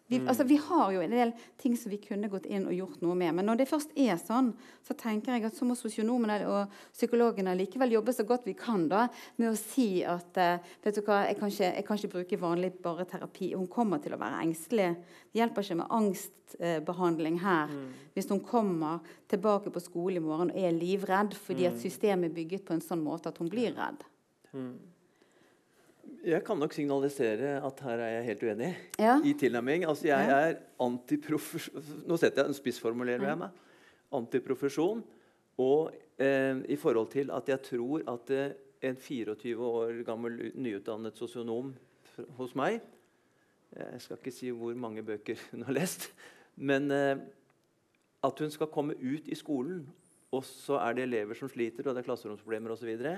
Vi, mm. altså, vi, har jo en del ting som vi kunne gått inn og gjort noe med. Men når det først er sånn, så tenker jeg at så må sosionomene og psykologene likevel jobbe så godt vi kan da, med å si at uh, vet du hva, jeg kan, ikke, jeg kan ikke bruke vanlig bare terapi. Hun kommer til å være engstelig. Det hjelper ikke med angstbehandling her mm. hvis hun kommer tilbake på skole i morgen og er livredd fordi mm. at systemet er bygget på en sånn måte at hun blir redd. Mm. Jeg kan nok signalisere at her er jeg helt uenig ja. i tilnærming. Altså, jeg ja. er antiprofesjon Nå setter jeg en spissformulerer jeg meg. Antiprofesjon. Og eh, i forhold til at jeg tror at eh, en 24 år gammel nyutdannet sosionom hos meg Jeg skal ikke si hvor mange bøker hun har lest. Men eh, at hun skal komme ut i skolen, og så er det elever som sliter, og det er klasseromsproblemer osv så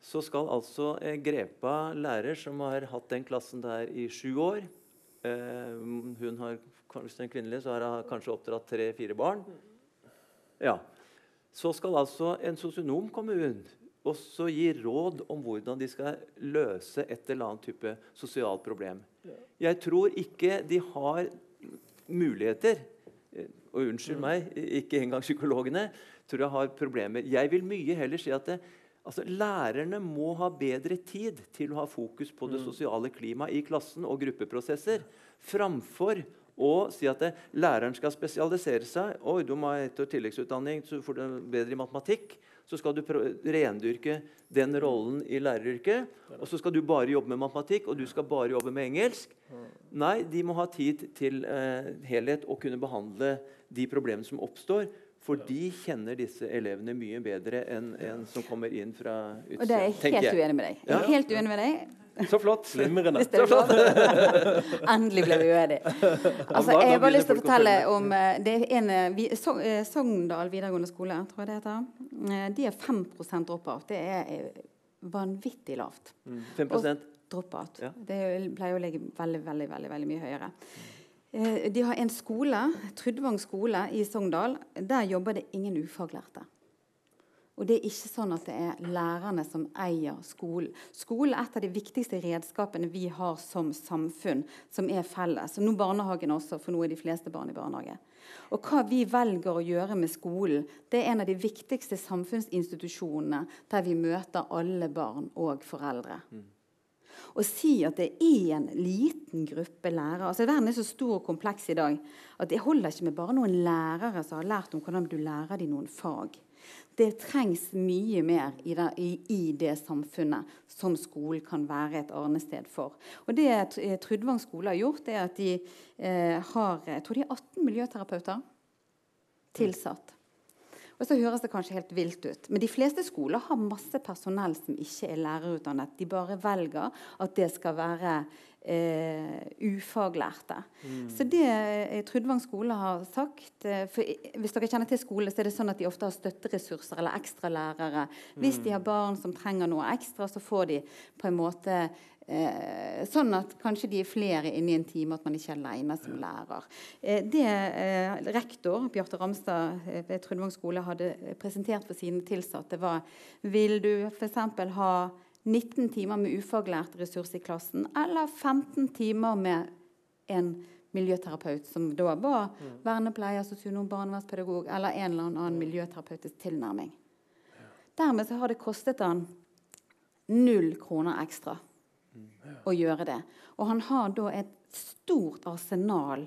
skal altså eh, Grepa lærer, som har hatt den klassen der i sju år eh, Hun har hvis den kvinnelig, så har hun kanskje oppdratt tre-fire barn. Ja. Så skal altså en sosionom komme rundt og så gi råd om hvordan de skal løse et eller annet type sosialt problem. Jeg tror ikke de har muligheter eh, Og unnskyld meg, ikke engang psykologene tror jeg har problemer. Jeg vil mye heller si at det, Altså, Lærerne må ha bedre tid til å ha fokus på det mm. sosiale klimaet i klassen og gruppeprosesser, framfor å si at det, læreren skal spesialisere seg. Oi, du må etter- tilleggsutdanning, så får du bedre i matematikk. Så skal du rendyrke den rollen i læreryrket. Og så skal du bare jobbe med matematikk, og du skal bare jobbe med engelsk. Mm. Nei, de må ha tid til eh, helhet og kunne behandle de problemene som oppstår for de kjenner disse elevene mye bedre enn en som kommer inn fra utsida. Og det er jeg helt uenig med deg. Jeg er helt uenig med deg. Så flott. Slimrende. Så flott. Endelig ble vi uenige. Altså, jeg har bare lyst til å fortelle om eh, det er en, eh, eh, Sogndal videregående skole, tror jeg det heter. De har 5 drop-out. Det er vanvittig lavt. 5 mm. drop-out. Ja. Det pleier å ligge veldig, veldig, veldig, veldig mye høyere. Eh, de har en skole, Trudvang skole i Sogndal. Der jobber det ingen ufaglærte. Og det er ikke sånn at det er lærerne som eier skolen. Skolen er et av de viktigste redskapene vi har som samfunn, som er felles. Og nå barnehagen også, for nå er de fleste barn i barnehage. Og hva vi velger å gjøre med skolen, det er en av de viktigste samfunnsinstitusjonene der vi møter alle barn og foreldre. Mm å si at det er en liten gruppe lærere altså Verden er så stor og kompleks i dag at det holder ikke med bare noen lærere som har lært om hvordan du lærer dem noen fag. Det trengs mye mer i det, i, i det samfunnet som skolen kan være et arnested for. Og Det Trudvang skole har gjort, er at de eh, har jeg tror de er 18 miljøterapeuter tilsatt. Og så høres det kanskje helt vilt ut, men de fleste skoler har masse personell som ikke er lærerutdannet. De bare velger at det skal være eh, ufaglærte. Mm. Så det eh, Trudvang skole har sagt eh, for Hvis dere kjenner til skole, så er det sånn at de ofte har støtteressurser eller ekstralærere. Hvis de har mm. barn som trenger noe ekstra, så får de på en måte Eh, sånn at kanskje de er flere inne i en time, at man ikke er alene som lærer. Eh, det eh, rektor Bjarte Ramstad eh, ved Trundvang skole hadde presentert for sine tilsatte, var vil du f.eks. ha 19 timer med ufaglært ressurs i klassen, eller 15 timer med en miljøterapeut, som da var mm. vernepleier, sosionom, barnevernspedagog eller en eller annen miljøterapeutisk tilnærming. Dermed så har det kostet han null kroner ekstra å gjøre det. Og han har da et stort arsenal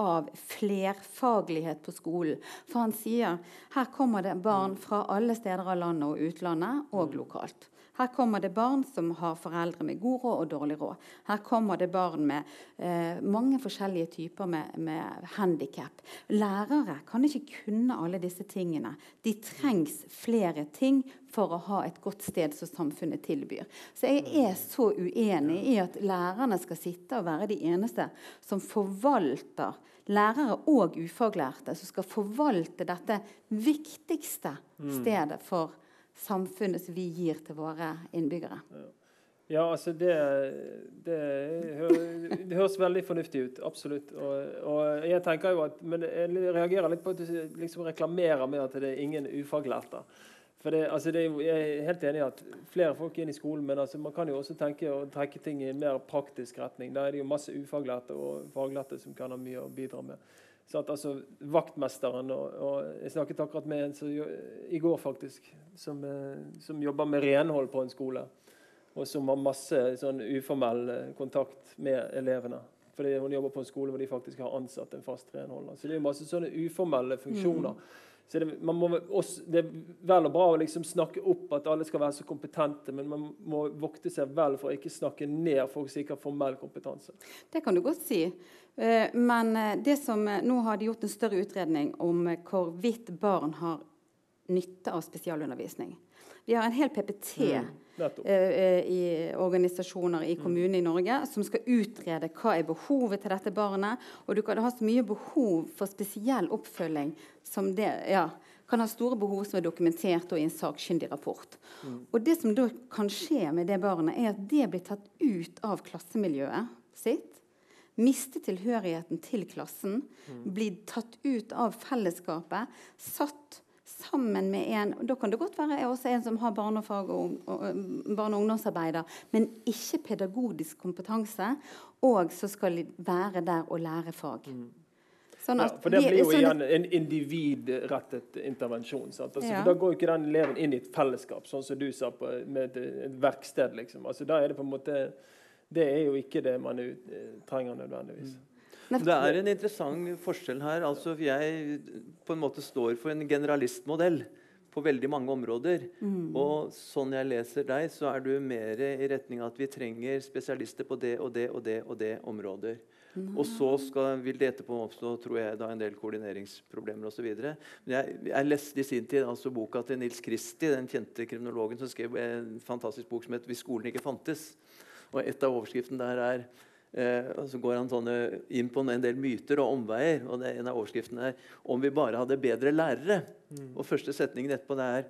av flerfaglighet på skolen. For han sier her kommer det barn fra alle steder av landet og utlandet, og lokalt. Her kommer det barn som har foreldre med god råd og dårlig råd. Her kommer det barn med eh, mange forskjellige typer med, med handikap. Lærere kan ikke kunne alle disse tingene. De trengs flere ting for å ha et godt sted som samfunnet tilbyr. Så jeg er så uenig i at lærerne skal sitte og være de eneste som forvalter lærere og ufaglærte som skal forvalte dette viktigste mm. stedet for samfunnet som vi gir til våre innbyggere. Ja, altså det, det, det, høres veldig fornuftig ut. Absolutt. Og, og, jeg tenker jo at, Men jeg reagerer litt på at du liksom reklamerer med at det er ingen ufaglærte. For det, altså det, Jeg er helt enig i at flere folk inn i skolen, men altså man kan jo også tenke å trekke ting i en mer praktisk retning. Da er det jo masse ufaglærte og faglærte som kan ha mye å bidra med. At altså Vaktmesteren og, og Jeg snakket akkurat med en som, i går, faktisk, som, eh, som, jobber med renhold på en skole. Og som har masse sånn uformell eh, kontakt med elevene. Fordi hun jobber på en skole hvor de faktisk har ansatt en fast renholder. Så det er masse sånne uformelle funksjoner. Mm så det, må, også, det, er vel og bra å liksom snakke opp at alle skal være så kompetente, men man må vokte seg vel for å ikke snakke ned folk som ikke har formell kompetanse. Det kan du godt si. Eh, men eh, det som, eh, nå har de gjort en større utredning om hvorvidt barn har nytte av spesialundervisning. Vi har en hel PPT mm, eh, i organisasjoner i kommunene i Norge som skal utrede hva er behovet til dette barnet. Og du kan ha så mye behov for spesiell oppfølging som det ja, kan ha store behov som er dokumentert og i en sakkyndig rapport. Mm. Og det som da kan skje med det barnet, er at det blir tatt ut av klassemiljøet sitt. Miste tilhørigheten til klassen. Mm. Blir tatt ut av fellesskapet. Satt sammen med en Da kan det godt være jeg også en som har barnefag og, barne- og ungdomsarbeider, men ikke pedagogisk kompetanse, og så skal de være der og lære fag. Mm. Sånn ja, for Det blir jo igjen en individrettet intervensjon. Altså, ja. Da går jo ikke den eleven inn i et fellesskap, sånn som du sa, på, med et, et verksted. Liksom. Altså, da er Det på en måte, det er jo ikke det man trenger nødvendigvis. Mm. Det er en interessant forskjell her. Altså, jeg på en måte står for en generalistmodell på veldig mange områder. Mm. Og sånn jeg leser deg, så er du mer i retning av at vi trenger spesialister på det og det og det og det områder. Mm. Og så skal, vil det etterpå oppstå tror jeg, da, en del koordineringsproblemer osv. Jeg, jeg leste i sin tid altså boka til Nils Kristi, den kjente kriminologen, som skrev en fantastisk bok som het 'Hvis skolen ikke fantes'. Og Et av overskriftene der er Eh, og Så går han sånne, inn på en del myter og omveier. og det, er En av overskriftene er 'Om vi bare hadde bedre lærere'. Mm. Og Første setningen etterpå det er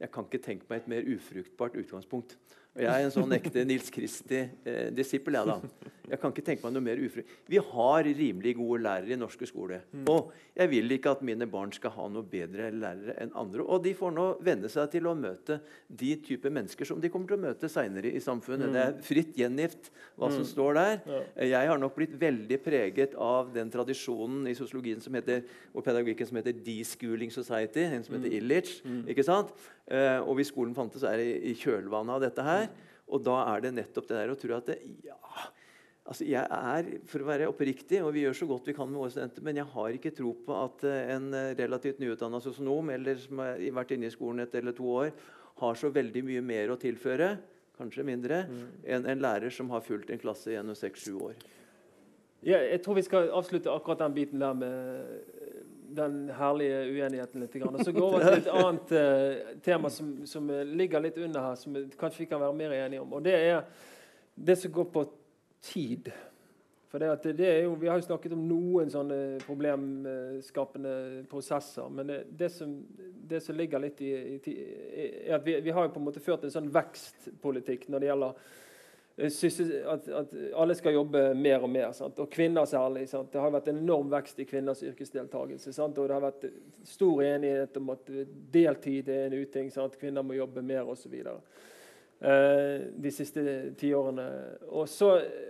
'Jeg kan ikke tenke meg et mer ufruktbart utgangspunkt'. Og Jeg er en sånn ekte Nils Kristi-disippel. Eh, jeg, da. jeg kan ikke tenke meg noe mer ufri. Vi har rimelig gode lærere i norske skole. Mm. Og jeg vil ikke at mine barn skal ha noe bedre lærere enn andre. Og de får nå venne seg til å møte de type mennesker som de kommer til å møte seinere i samfunnet. Mm. Det er fritt gjengift hva som mm. står der. Ja. Jeg har nok blitt veldig preget av den tradisjonen i sosiologien som heter, og pedagogikken som heter deschooling society, en som heter mm. Illich. Mm. ikke sant? Uh, og hvis skolen fantes, er det i kjølvannet av dette her. Og da er det nettopp det der å tro at det, ja, altså Jeg er, for å være oppriktig, og vi gjør så godt vi kan med våre studenter, men jeg har ikke tro på at eh, en eh, relativt nyutdanna sosionom eller som har vært inne i skolen et eller to år, har så veldig mye mer å tilføre, kanskje mindre, mm. enn en lærer som har fulgt en klasse gjennom seks-sju år. Ja, jeg tror vi skal avslutte akkurat den biten der med den herlige uenigheten litt. Og så gå over til et annet uh, tema som, som, ligger litt under her, som kanskje vi kan være mer enige om. Og det er det som går på tid. For det, det er jo, Vi har jo snakket om noen sånne problemskapende prosesser. Men det, det, som, det som, ligger litt i, i er at vi, vi, har jo på en måte ført en sånn vekstpolitikk når det gjelder Eh, at, at, alle skal jobbe mer og mer. Sant? Og kvinner særlig. Sant? Det har vært en enorm vekst i kvinners yrkesdeltakelse. Sant? Og det har vært stor enighet om at deltid er en uting. Kvinner må jobbe mer osv. Eh, de siste tiårene. Og,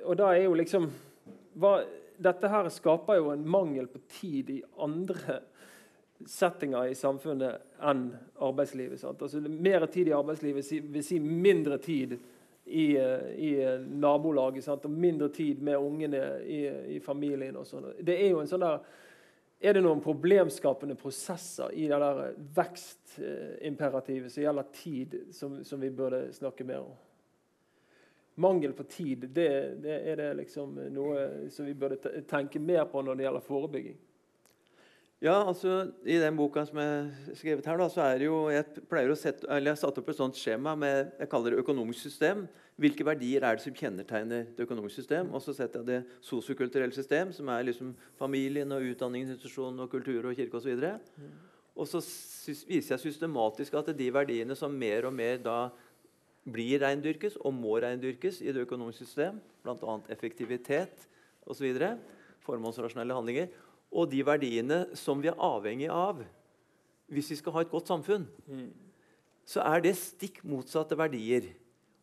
og da er jo liksom hva, Dette her skaper jo en mangel på tid i andre settinger i samfunnet enn arbeidslivet. Altså, mer tid i arbeidslivet vil si mindre tid i, eh, i nabolaget. Sant? Og mindre tid med ungene i, i familien. og sånn. Det er jo en sånn der er det noen problemskapende prosesser i det der vekstimperativet som gjelder tid, som, som, vi burde snakke mer om? Mangel på tid det, det er det liksom noe som vi burde tenke mer på når det gjelder forebygging. Ja, altså I den boka som jeg har skrevet her, da, så er det jo Jeg pleier å sette, eller jeg har satt opp et sånt skjema med jeg kaller det økonomisk system. Hvilke verdier er det som kjennetegner det økonomiske system? Og så setter jeg det sosiokulturelle system, som er liksom familien og utdanningsinstitusjonen og kultur og kirke osv. Og, så viser jeg systematisk at de verdiene som mer og mer da blir reindyrkes og må reindyrkes i det økonomiske system, bl.a. effektivitet osv., formålsrasjonelle handlinger, og de verdiene som vi er avhengig av hvis vi skal ha et godt samfunn, mm. så er det stikk motsatte verdier.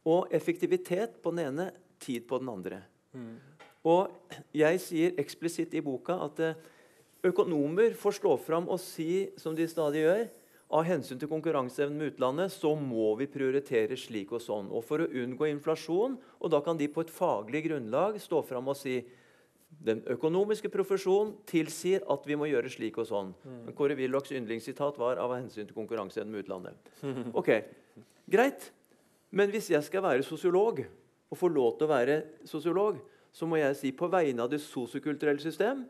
Og effektivitet på den ene, tid på den andre. Mm. Og jeg sier eksplisitt i boka at eh, økonomer får stå fram og si, som de stadig gjør, av hensyn til konkurranseevnen med utlandet, så må vi prioritere slik og sånn. Og for å unngå inflasjon, og da kan de på et faglig grunnlag stå fram og si den økonomiske profesjonen tilsier at vi må gjøre slik og sånn. Mm. Kåre Willochs yndlingssitat var av hensyn til konkurranseevnen med utlandet. Ok, Greit. Men hvis jeg skal være sosiolog, og få lov til å være sosiolog, så må jeg si på vegne av det sosiokulturelle system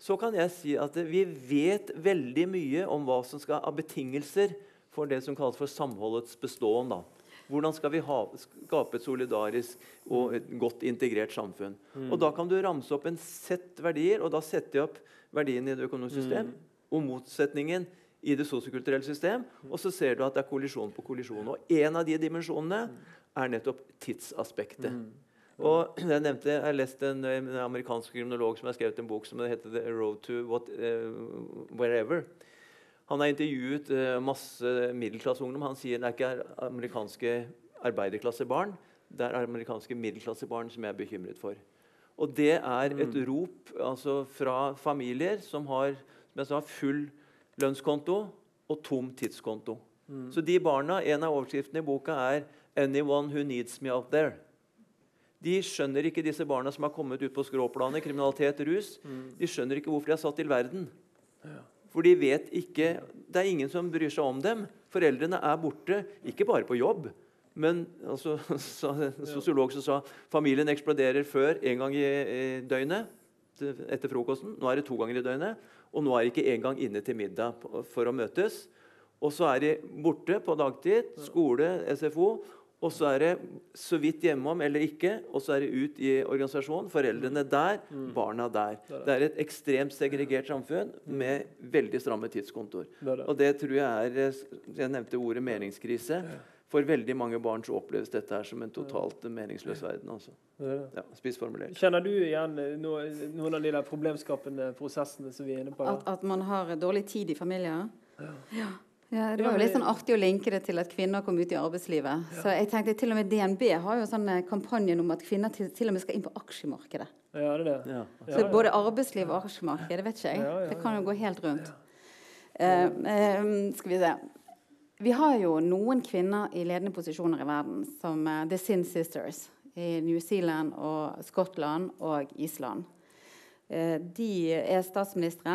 så kan jeg si at vi vet veldig mye om hva som skal av betingelser for det som kalles for samholdets beståen. da. Hvordan skal vi ha, skape et solidarisk og et godt integrert samfunn? Mm. Og Da kan du ramse opp en sett verdier, og da setter jeg opp verdien i det økonomiske system mm. og motsetningen i det sosiokulturelle system. Og så ser du at det er kollisjon på kollisjon. Og en av de dimensjonene er nettopp tidsaspektet. Mm. Og Jeg nevnte, jeg har lest en, en, amerikansk kriminolog som har skrevet en bok som heter 'The Road to What, uh, Wherever'. Han har intervjuet uh, masse middelklasseungdom. Han sier det er ikke amerikanske arbeiderklassebarn, det er amerikanske middelklassebarn som jeg er bekymret for. Og det er et mm. rop altså, fra familier som har som sa, full lønnskonto og tom tidskonto. Mm. Så de barna, En av overskriftene i boka er 'Anyone who needs me out there'. De skjønner ikke disse barna som har kommet ut på skråplanet, kriminalitet, rus. Mm. De skjønner ikke hvorfor de er satt til verden. Ja. For de vet ikke Det er ingen som bryr seg om dem. Foreldrene er borte, ikke bare på jobb. Men altså, så, sosiolog som sa familien eksploderer før en gang i, i døgnet etter frokosten. Nå er det to ganger i døgnet. Og nå er de ikke engang inne til middag for å møtes. Og så er de borte på dagtid. Skole, SFO. Og så er det så vidt hjemom eller ikke, og så er det ut i organisasjonen. Foreldrene der, mm. barna der. Det er et ekstremt segregert samfunn med veldig stramme tidskontoer. Og det tror jeg er Jeg nevnte ordet meningskrise. For veldig mange barn så oppleves dette her som en totalt meningsløs verden. Altså. Ja, spissformulert. Kjenner du igjen noen av de der problemskapende prosessene som vi er inne på? At, at man har dårlig tid i familier? Ja. ja. Ja, Det var jo litt sånn artig å linke det til at kvinner kom ut i arbeidslivet. Ja. Så jeg tenkte til og med DNB har jo sånn eh, kampanjen om at kvinner til, til og med skal inn på aksjemarkedet. Ja, det er det. Ja. Så både arbeidsliv og aksjemarked, det vet ikke jeg. Det kan jo gå helt rundt. Uh, uh, skal vi se. Vi har jo noen kvinner i ledende posisjoner i verden, som uh, The Sin Sisters i New Zealand og Skottland og Island. de er statsministre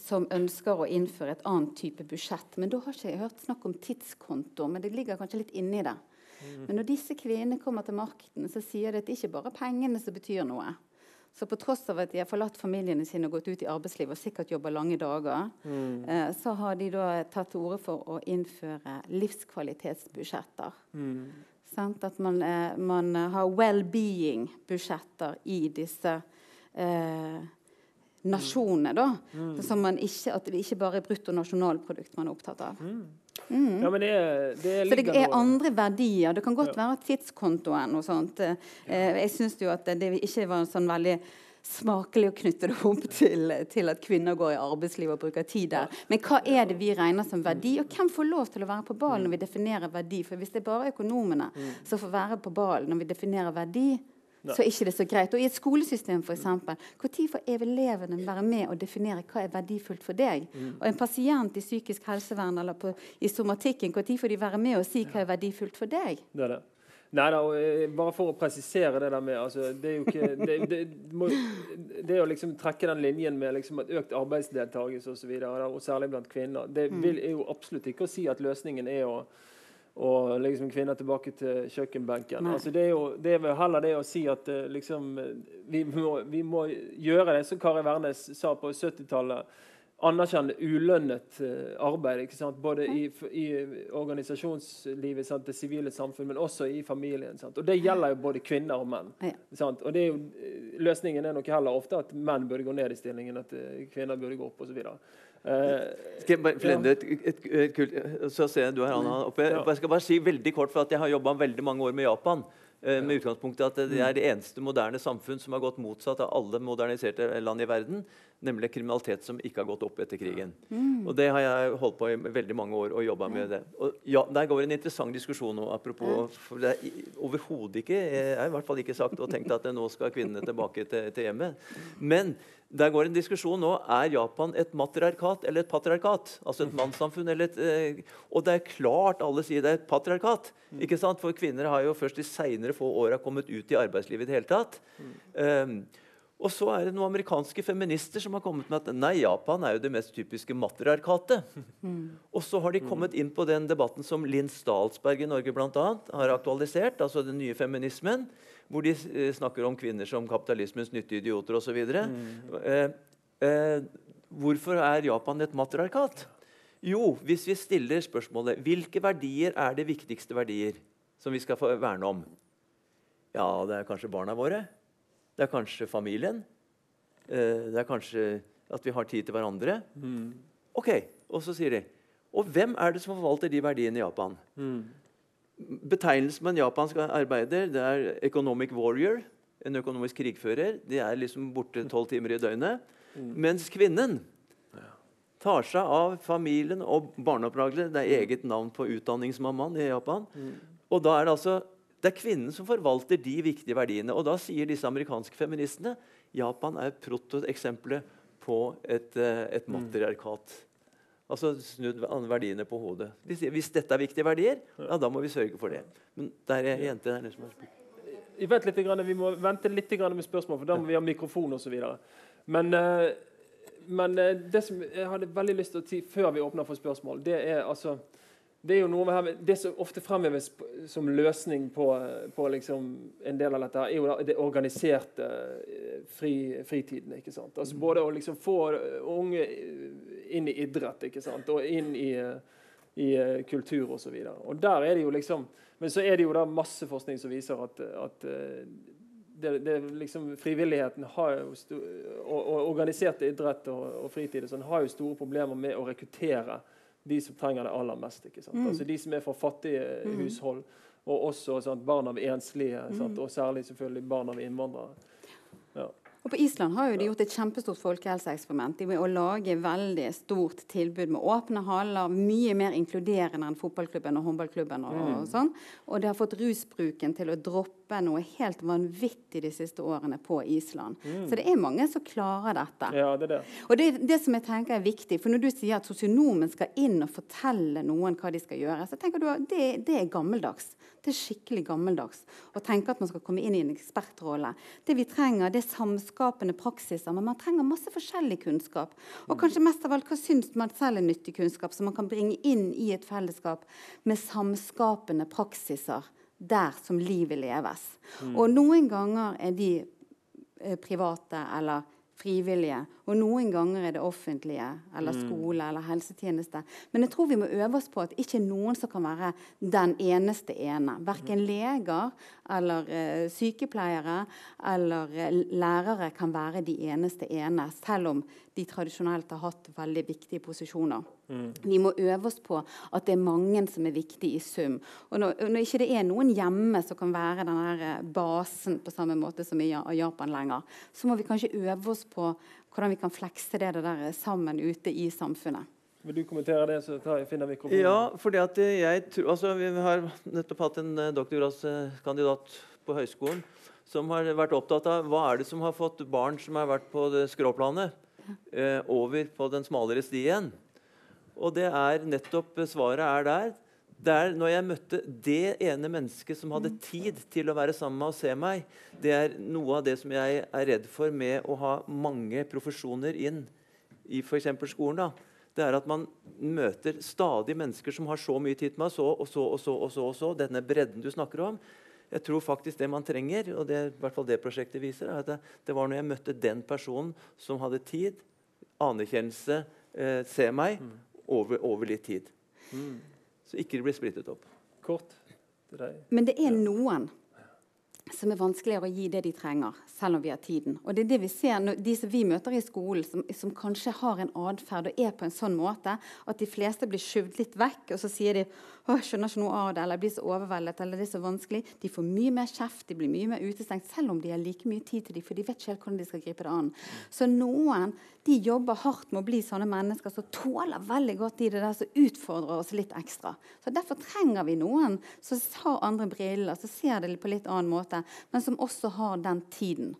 som ønsker å innføre et annet type budsjett. Men da har ikke jeg hørt snakk om tidskonto, men det ligger kanskje litt inni det. Mm. Men når disse kvinnene kommer til makten, så sier de at det ikke bare er pengene som betyr noe. Så på tross av at de har forlatt familiene sine og gått ut i arbeidslivet og sikkert jobber lange dager, mm. eh, så har de da tatt til orde for å innføre livskvalitetsbudsjetter. Mm. At man, eh, man har well-being-budsjetter i disse eh, nasjonene. da, mm. man ikke, At det ikke bare er bruttonasjonalprodukt man er opptatt av. Mm. Mm. Ja, det, det så det er andre verdier. Det kan godt ja. være tidskontoen og sånt. Ja. Eh, jeg syns jo at det ikke var sånn veldig smakelig å knytte det opp til, til, at kvinner går i arbeidslivet og bruker tid der. Men hva er det vi regner som verdi, og hvem får lov til å være på ballen når vi definerer verdi? For hvis det er bare økonomene mm. som får være på ballen når vi definerer verdi, så er ikke det så greit. Og I et skolesystem eksempel, Når får elevene være med og definere hva er verdifullt for deg? Mm. Og En pasient i psykisk helsevern eller på, i somatikken, når får de være med og si hva er verdifullt for deg? Det er det. Nei da, eh, bare for å presisere det der med altså, Det er jo ikke det, det, må, det å liksom trekke den linjen med liksom økt arbeidsdeltakelse osv., og, så og særlig blant kvinner, det mm. vil, er jo absolutt ikke å si at løsningen er å og liksom kvinner tilbake til kjøkkenbenken. Altså det, er jo, det er heller det å si at eh, liksom, vi, må, vi må gjøre det som Kari Wærnes sa på 70-tallet anerkjenne ulønnet uh, arbeid. Både i, i organisasjonslivet, sant? det sivile samfunn, men også i familien. Sant? Og Det gjelder jo både kvinner og menn. Sant? Og det er jo, eh, Løsningen er nok heller ofte at menn burde gå ned i stillingen, at kvinner burde gå opp osv. Jeg bare ja. et, et, et, kult, Så ser jeg du har hånda oppe. Jeg skal bare si veldig kort, for jeg har jobba veldig mange år med Japan. Eh, med utgangspunktet at det er det eneste moderne samfunn som har gått motsatt av alle moderniserte land i verden, nemlig kriminalitet som ikke har gått opp etter krigen. Mm. Og Det har jeg holdt på i veldig mange år og jobba med. det. Og ja, Der går en interessant diskusjon nå. apropos, for det er Overhodet ikke Jeg har i hvert fall ikke sagt og tenkt at nå skal kvinnene tilbake til, til hjemmet. Men der går en diskusjon nå er Japan et matriarkat eller et patriarkat. Altså et mannssamfunn eller et, eh, Og det er klart alle sier det er et patriarkat. ikke sant? For kvinner har jo først de seinere få åra kommet ut i arbeidslivet i det hele tatt. Um, og så er det noen amerikanske feminister som har kommet med at nei, Japan er jo det mest typiske matriarkatet. Mm. Og så har de kommet inn på den debatten som Linn Stalsberg i Norge blant annet, har aktualisert, altså den nye feminismen hvor de eh, snakker om kvinner som kapitalismens nyttige idioter osv. Mm. Eh, eh, hvorfor er Japan et matriarkat? Jo, hvis vi stiller spørsmålet hvilke verdier er det viktigste verdier som vi skal få verne om? Ja, det er kanskje barna våre. Det er kanskje familien. Eh, det er kanskje at vi har tid til hverandre. Mm. Ok, Og så sier de Og hvem er det som forvalter de verdiene i Japan? Mm. Betegnelsen på en japansk arbeider det er 'economic warrior'. En økonomisk krigfører. De er liksom borte tolv timer i døgnet. Mm. Mens kvinnen tar seg av familien og barneoppdragelse. Det er eget navn på utdanningsmammaen i Japan. Mm. Og da er det altså det er kvinnen som forvalter de viktige verdiene. Og da sier disse amerikanske feministene Japan er protoeksempelet på et, eh, et mm. matriarkat. Altså snudd verdiene på hodet. Hvis, hvis, dette er viktige verdier, ja, da må vi sørge for det. Men der er jente der som har spurt. Vet litt, vi må vente litt med spørsmål, for da må vi ha mikrofon osv. Men, eh, men eh, det som jeg hadde veldig lyst til å si før vi åpner for spørsmål, det er altså det er jo noe her, det som ofte fremheves som løsning på, på liksom en del av dette, er jo det organiserte eh, fri, fritiden. ikke sant? Altså Både å liksom få unge inn i idrett ikke sant? og inn i, i eh, kultur osv. Liksom, men så er det jo da masse forskning som viser at, at eh, det, det liksom, frivilligheten og, og organisert idrett og, og fritid sånn, har jo store problemer med å rekruttere de som trenger det aller mest. ikke sant? Mm. Altså De som er fra fattige mm. hushold, og også sant, barn av enslige, sant? Mm. og særlig selvfølgelig barn av innvandrere. Ja. Og På Island har jo de gjort et kjempestort folkehelseeksperiment med å lage veldig stort tilbud med åpne haller, mye mer inkluderende enn fotballklubben og håndballklubben. Og, mm. og sånn. Og det har fått rusbruken til å droppe noe helt vanvittig de siste årene på Island. Mm. Så det er mange som klarer dette. Ja, det det. Og det, det som jeg tenker er viktig, for når du sier at sosionomen skal inn og fortelle noen hva de skal gjøre, så tenker du at det, det er gammeldags. Det er skikkelig gammeldags å tenke at man skal komme inn i en ekspertrolle. Det vi trenger, det er samskapende praksiser, men man trenger masse forskjellig kunnskap. Og kanskje mest av alt, hva syns man selv er nyttig kunnskap som man kan bringe inn i et fellesskap med samskapende praksiser der som livet leves. Mm. Og noen ganger er de eh, private eller frivillige. Og noen ganger er det offentlige eller mm. skole eller helsetjeneste. Men jeg tror vi må øve oss på at ikke noen som kan være den eneste ene. Verken mm. leger eller uh, sykepleiere eller uh, lærere kan være de eneste ene, selv om de tradisjonelt har hatt veldig viktige posisjoner. Mm. Vi må øve oss på at det er mange som er viktige i sum. Og når, når ikke det er noen hjemme som kan være denne eh, basen på samme måte som i Japan lenger, så må vi kanskje øve oss på hvordan vi kan flekse det der sammen ute i samfunnet. Vil du kommentere det, så tar jeg finner mikrofonen? Ja, fordi at jeg tror, altså, Vi har nettopp hatt en doktorgradskandidat på høyskolen som har vært opptatt av hva er det som har fått barn som har vært på det skråplanet, eh, over på den smalere stien. Og det er nettopp svaret er der. Det er når jeg møtte det ene mennesket som hadde tid til å være sammen med og se meg, det er noe av det som jeg er redd for med å ha mange profesjoner inn i f.eks. skolen. da, det er at man møter stadig mennesker som har så mye tid med så og så og så. og så, og så, Denne bredden du snakker om. Jeg tror faktisk det man trenger, og det i hvert fall det prosjektet viser, er at det, det var når jeg møtte den personen som hadde tid, anerkjennelse, eh, se meg, over, over litt tid. Mm. Så ikke det blir splittet opp. Kort til deg. Men det er noen som er vanskeligere å gi det de trenger, selv om vi har tiden. Og det er det vi ser når, De som vi møter i skolen, som, som kanskje har en atferd og er på en sånn måte at de fleste blir skjøvet litt vekk, og så sier de å, jeg skjønner ikke noe av det, eller blir så overveldet, eller det er så vanskelig. De får mye mer kjeft, de blir mye mer utestengt, selv om de har like mye tid til dem, for de vet ikke helt hvordan de skal gripe det an. Så noen de jobber hardt med å bli sånne mennesker som tåler veldig godt i det der som utfordrer oss litt ekstra. Så Derfor trenger vi noen som har andre briller, som ser det på litt annen måte, men som også har den tiden.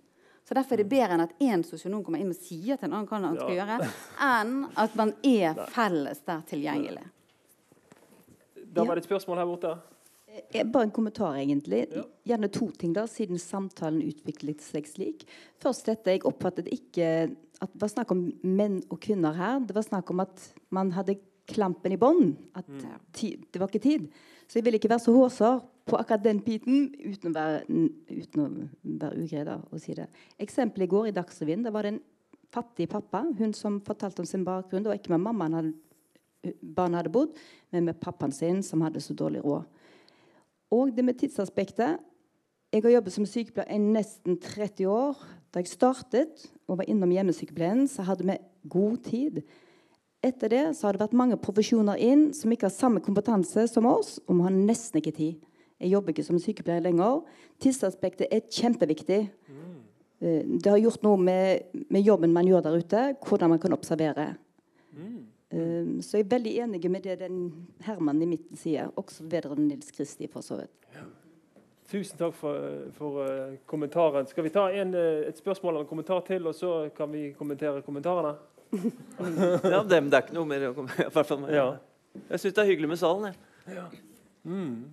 Så Derfor er det bedre enn at én sosionom kommer inn og sier til en annen hva han skal Ja. gjøre, enn at man er felles der tilgjengelig. Da var det et spørsmål her borte. Eh, Bare en kommentar, egentlig. Ja. Gjerne to ting, da, siden samtalen utviklet seg slik. Først dette, Jeg oppfattet ikke at det var snakk om menn og kvinner her. Det var snakk om at man hadde klampen i bånd. At ti, det var ikke tid. Så jeg ville ikke være så hårsår på akkurat den biten uten å være, uten å være ugrei da, å si det. Eksempelet i går i Dagsrevyen, da var det en fattig pappa. Hun som fortalte om sin bakgrunn. Det var ikke med mammaen hadde, barna hadde bodd, men med pappaen sin, som hadde så dårlig råd. Og det med tidsaspektet. Jeg har jobbet som sykepleier i nesten 30 år. Da jeg startet og var innom hjemmesykepleien, så hadde vi god tid. Etter det så har det vært mange profesjoner inn som ikke har samme kompetanse som oss, og vi har nesten ikke tid. Jeg jobber ikke som sykepleier lenger. Tidsaspektet er kjempeviktig. Eh, Det har gjort noe med, med jobben man gjør der ute, hvordan man kan observere. Eh, Så jeg er veldig enig med det den Herman i midten sier, også vedrørende Nils Kristi. for så vidt. Tusen takk for, for eh, kommentaren. Skal vi ta en, eh, et spørsmål eller en kommentar til, og så kan vi kommentere kommentarene? Ja, det, det er ikke noe mer å kommentere. Ja. Jeg syns det er hyggelig med salen. Jeg. Mm.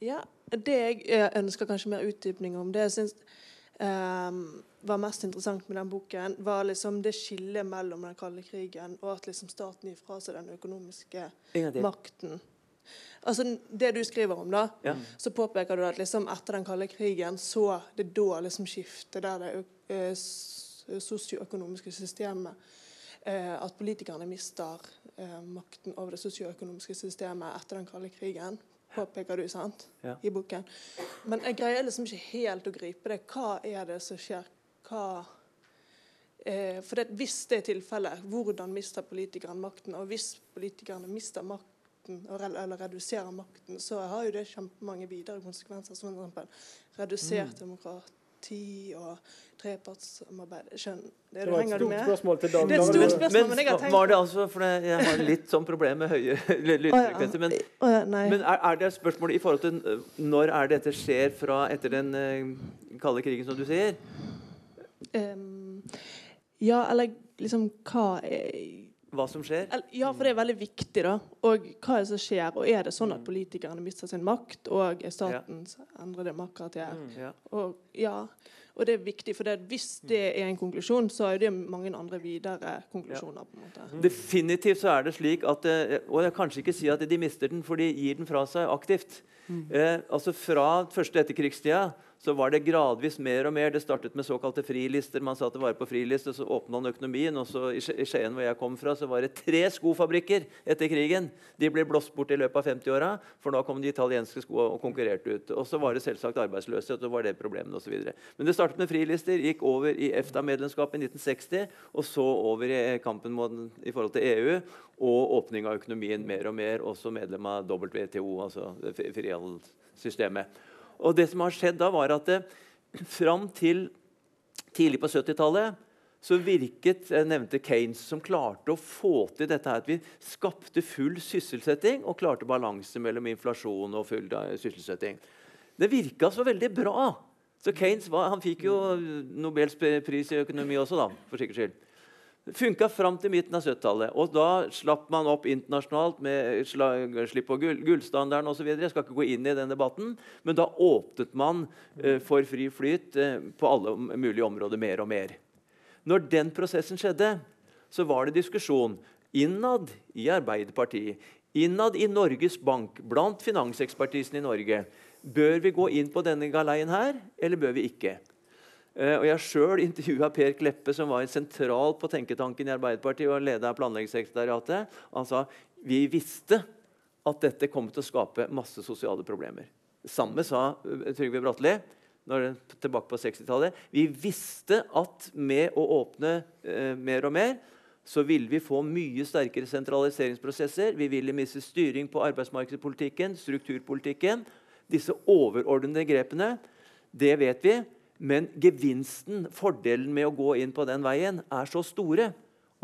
Ja, Det jeg eh, ønsker kanskje mer utdypning om, det jeg syns ehm, var mest interessant med den boken, var liksom det skillet mellom den kalde krigen og at liksom staten gir fra seg den økonomiske makten. Altså Det du skriver om, da, Ja. så påpeker du at liksom etter den kalde krigen så det da liksom skiftet der det eh, sosioøkonomiske systemet eh, At politikerne mister eh, makten over det sosioøkonomiske systemet etter den kalde krigen. Påpeker du, sant? Ja. I boken. Men jeg greier liksom ikke helt å gripe det. Hva er det som skjer? Hva eh, For det, hvis det er tilfellet, hvordan mister politikerne makten? Og hvis politikerne mister makten, og eller reduserer makten, så har jo det kjempemange videre konsekvenser, som f.eks. redusert demokrati og trepartssamarbeid. Skjønn. Det det, var et Henger du stort med? spørsmål til Dag Det er et stort spørsmål, men jeg har tenkt var det altså, for det, Jeg har litt sånn problem med høye lydfrekvenser. Men, oh, ja, men er, er det spørsmålet i forhold til når er dette skjer fra etter den øh, kalde krigen, som du sier? Ehm, ja, eller liksom hva er Hva som skjer? Ja, for det er veldig viktig, da. Og hva er det som skjer? Og er det sånn at politikerne mister sin makt, og er statens endrede maktkarakter? Ja. Og ja, og det er viktig, for det, hvis det er en konklusjon, så er det mange andre videre konklusjoner. på en måte. Definitivt så er det slik at eh, Og jeg kan kanskje ikke si at de mister den, for de gir den fra seg aktivt. Eh, altså Fra første etterkrigstida så var det gradvis mer og mer. Det startet med såkalte frilister. Man satte vare på friliste, så åpna han økonomien. og så I Skien, hvor jeg kom fra, så var det tre skofabrikker etter krigen. De ble blåst bort i løpet av 50-åra, for da kom de italienske skoene og konkurrerte ut. Og så var det selvsagt arbeidsløshet, og var det problemene osv. Men det startet med frilister, gikk over i EFTA-medlemskapet i 1960, og så over i kampen i forhold til EU og åpning av økonomien mer og mer, også medlem av WTO, altså frihandelssystemet. Og det som har skjedd da, var at det, fram til tidlig på 70-tallet så virket jeg nevnte Keynes, som klarte å få til dette her, at vi skapte full sysselsetting og klarte balanse mellom inflasjon og full sysselsetting. Det virka så veldig bra. Så Keynes var, han fikk jo Nobels pris i økonomi også, da, for sikkerhets skyld. Funka fram til midten av 70-tallet. Og da slapp man opp internasjonalt med slipp på gull, gullstandarden osv. Jeg skal ikke gå inn i den debatten, men da åpnet man eh, for fri flyt eh, på alle mulige områder mer og mer. Når den prosessen skjedde, så var det diskusjon innad i Arbeiderpartiet, innad i Norges Bank, blant finansekspertisen i Norge. Bør vi gå inn på denne galeien her, eller bør vi ikke? Uh, og Jeg sjøl intervjua Per Kleppe, som var sentral på tenketanken i Arbeiderpartiet og leder av planleggingssekretariatet. Han sa vi visste at dette kom til å skape masse sosiale problemer. Samme sa uh, Trygve Bratteli tilbake på 60-tallet. Vi visste at med å åpne eh, mer og mer så ville vi få mye sterkere sentraliseringsprosesser. Vi ville miste styring på arbeidsmarkedspolitikken, strukturpolitikken. Disse overordnede grepene, det vet vi. Men gevinsten, fordelen med å gå inn på den veien, er så store.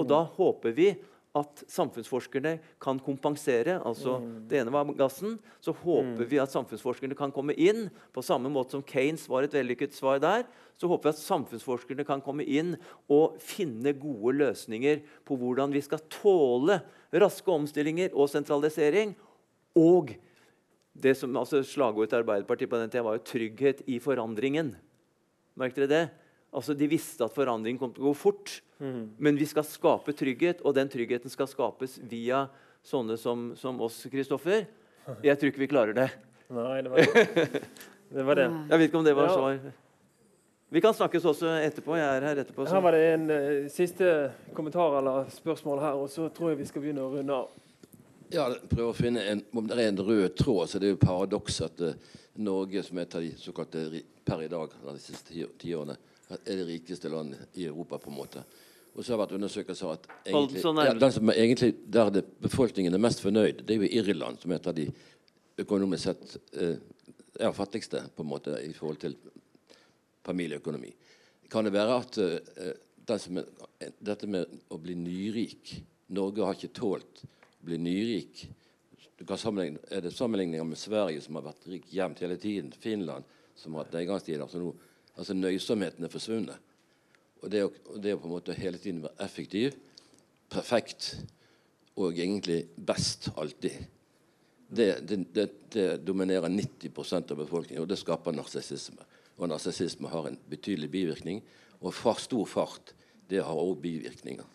Og da håper vi at samfunnsforskerne kan kompensere. altså mm. Det ene var gassen. Så håper mm. vi at samfunnsforskerne kan komme inn. På samme måte som Kanes var et vellykket svar der, så håper vi at samfunnsforskerne kan komme inn og finne gode løsninger på hvordan vi skal tåle raske omstillinger og sentralisering. Og det som altså Slagordet til Arbeiderpartiet på den tida var jo 'trygghet i forandringen'. Merket dere det? Altså, De visste at forandring kom til å gå fort. Mm. Men vi skal skape trygghet, og den tryggheten skal skapes via sånne som, som oss. Kristoffer. Jeg tror ikke vi klarer det. Nei, det var det. det, var det. Jeg vet ikke om det var ja. svar. Vi kan snakkes også etterpå. Jeg er her etterpå. Så. Her var det en uh, siste kommentar eller spørsmål her, og så tror jeg vi skal begynne å runde av. Ja, prøve å finne en, Om det er en rød tråd, så det er jo paradoks at uh, Norge, som er et av de såkalte per i dag de siste tiårene, er det rikeste landet i Europa. på en måte. Og så har det vært undersøkelser at egentlig, ja, den som egentlig, der det, befolkningen er mest fornøyd, det er jo Irland, som er et av de økonomisk sett eh, er fattigste på en måte i forhold til familieøkonomi. Kan det være at eh, er, dette med å bli nyrik Norge har ikke tålt å bli nyrik er det sammenligninger med Sverige, som har vært rik jevnt hele tiden. Finland, som har hatt nedgangstider. Altså, no, altså nøysomheten er forsvunnet. Og det, å, det på en måte hele tiden være effektiv, perfekt og egentlig best alltid, det, det, det, det dominerer 90% av befolkningen, og det skaper narsissisme. Og narsissisme har en betydelig bivirkning. Og for stor fart, det har også bivirkninger.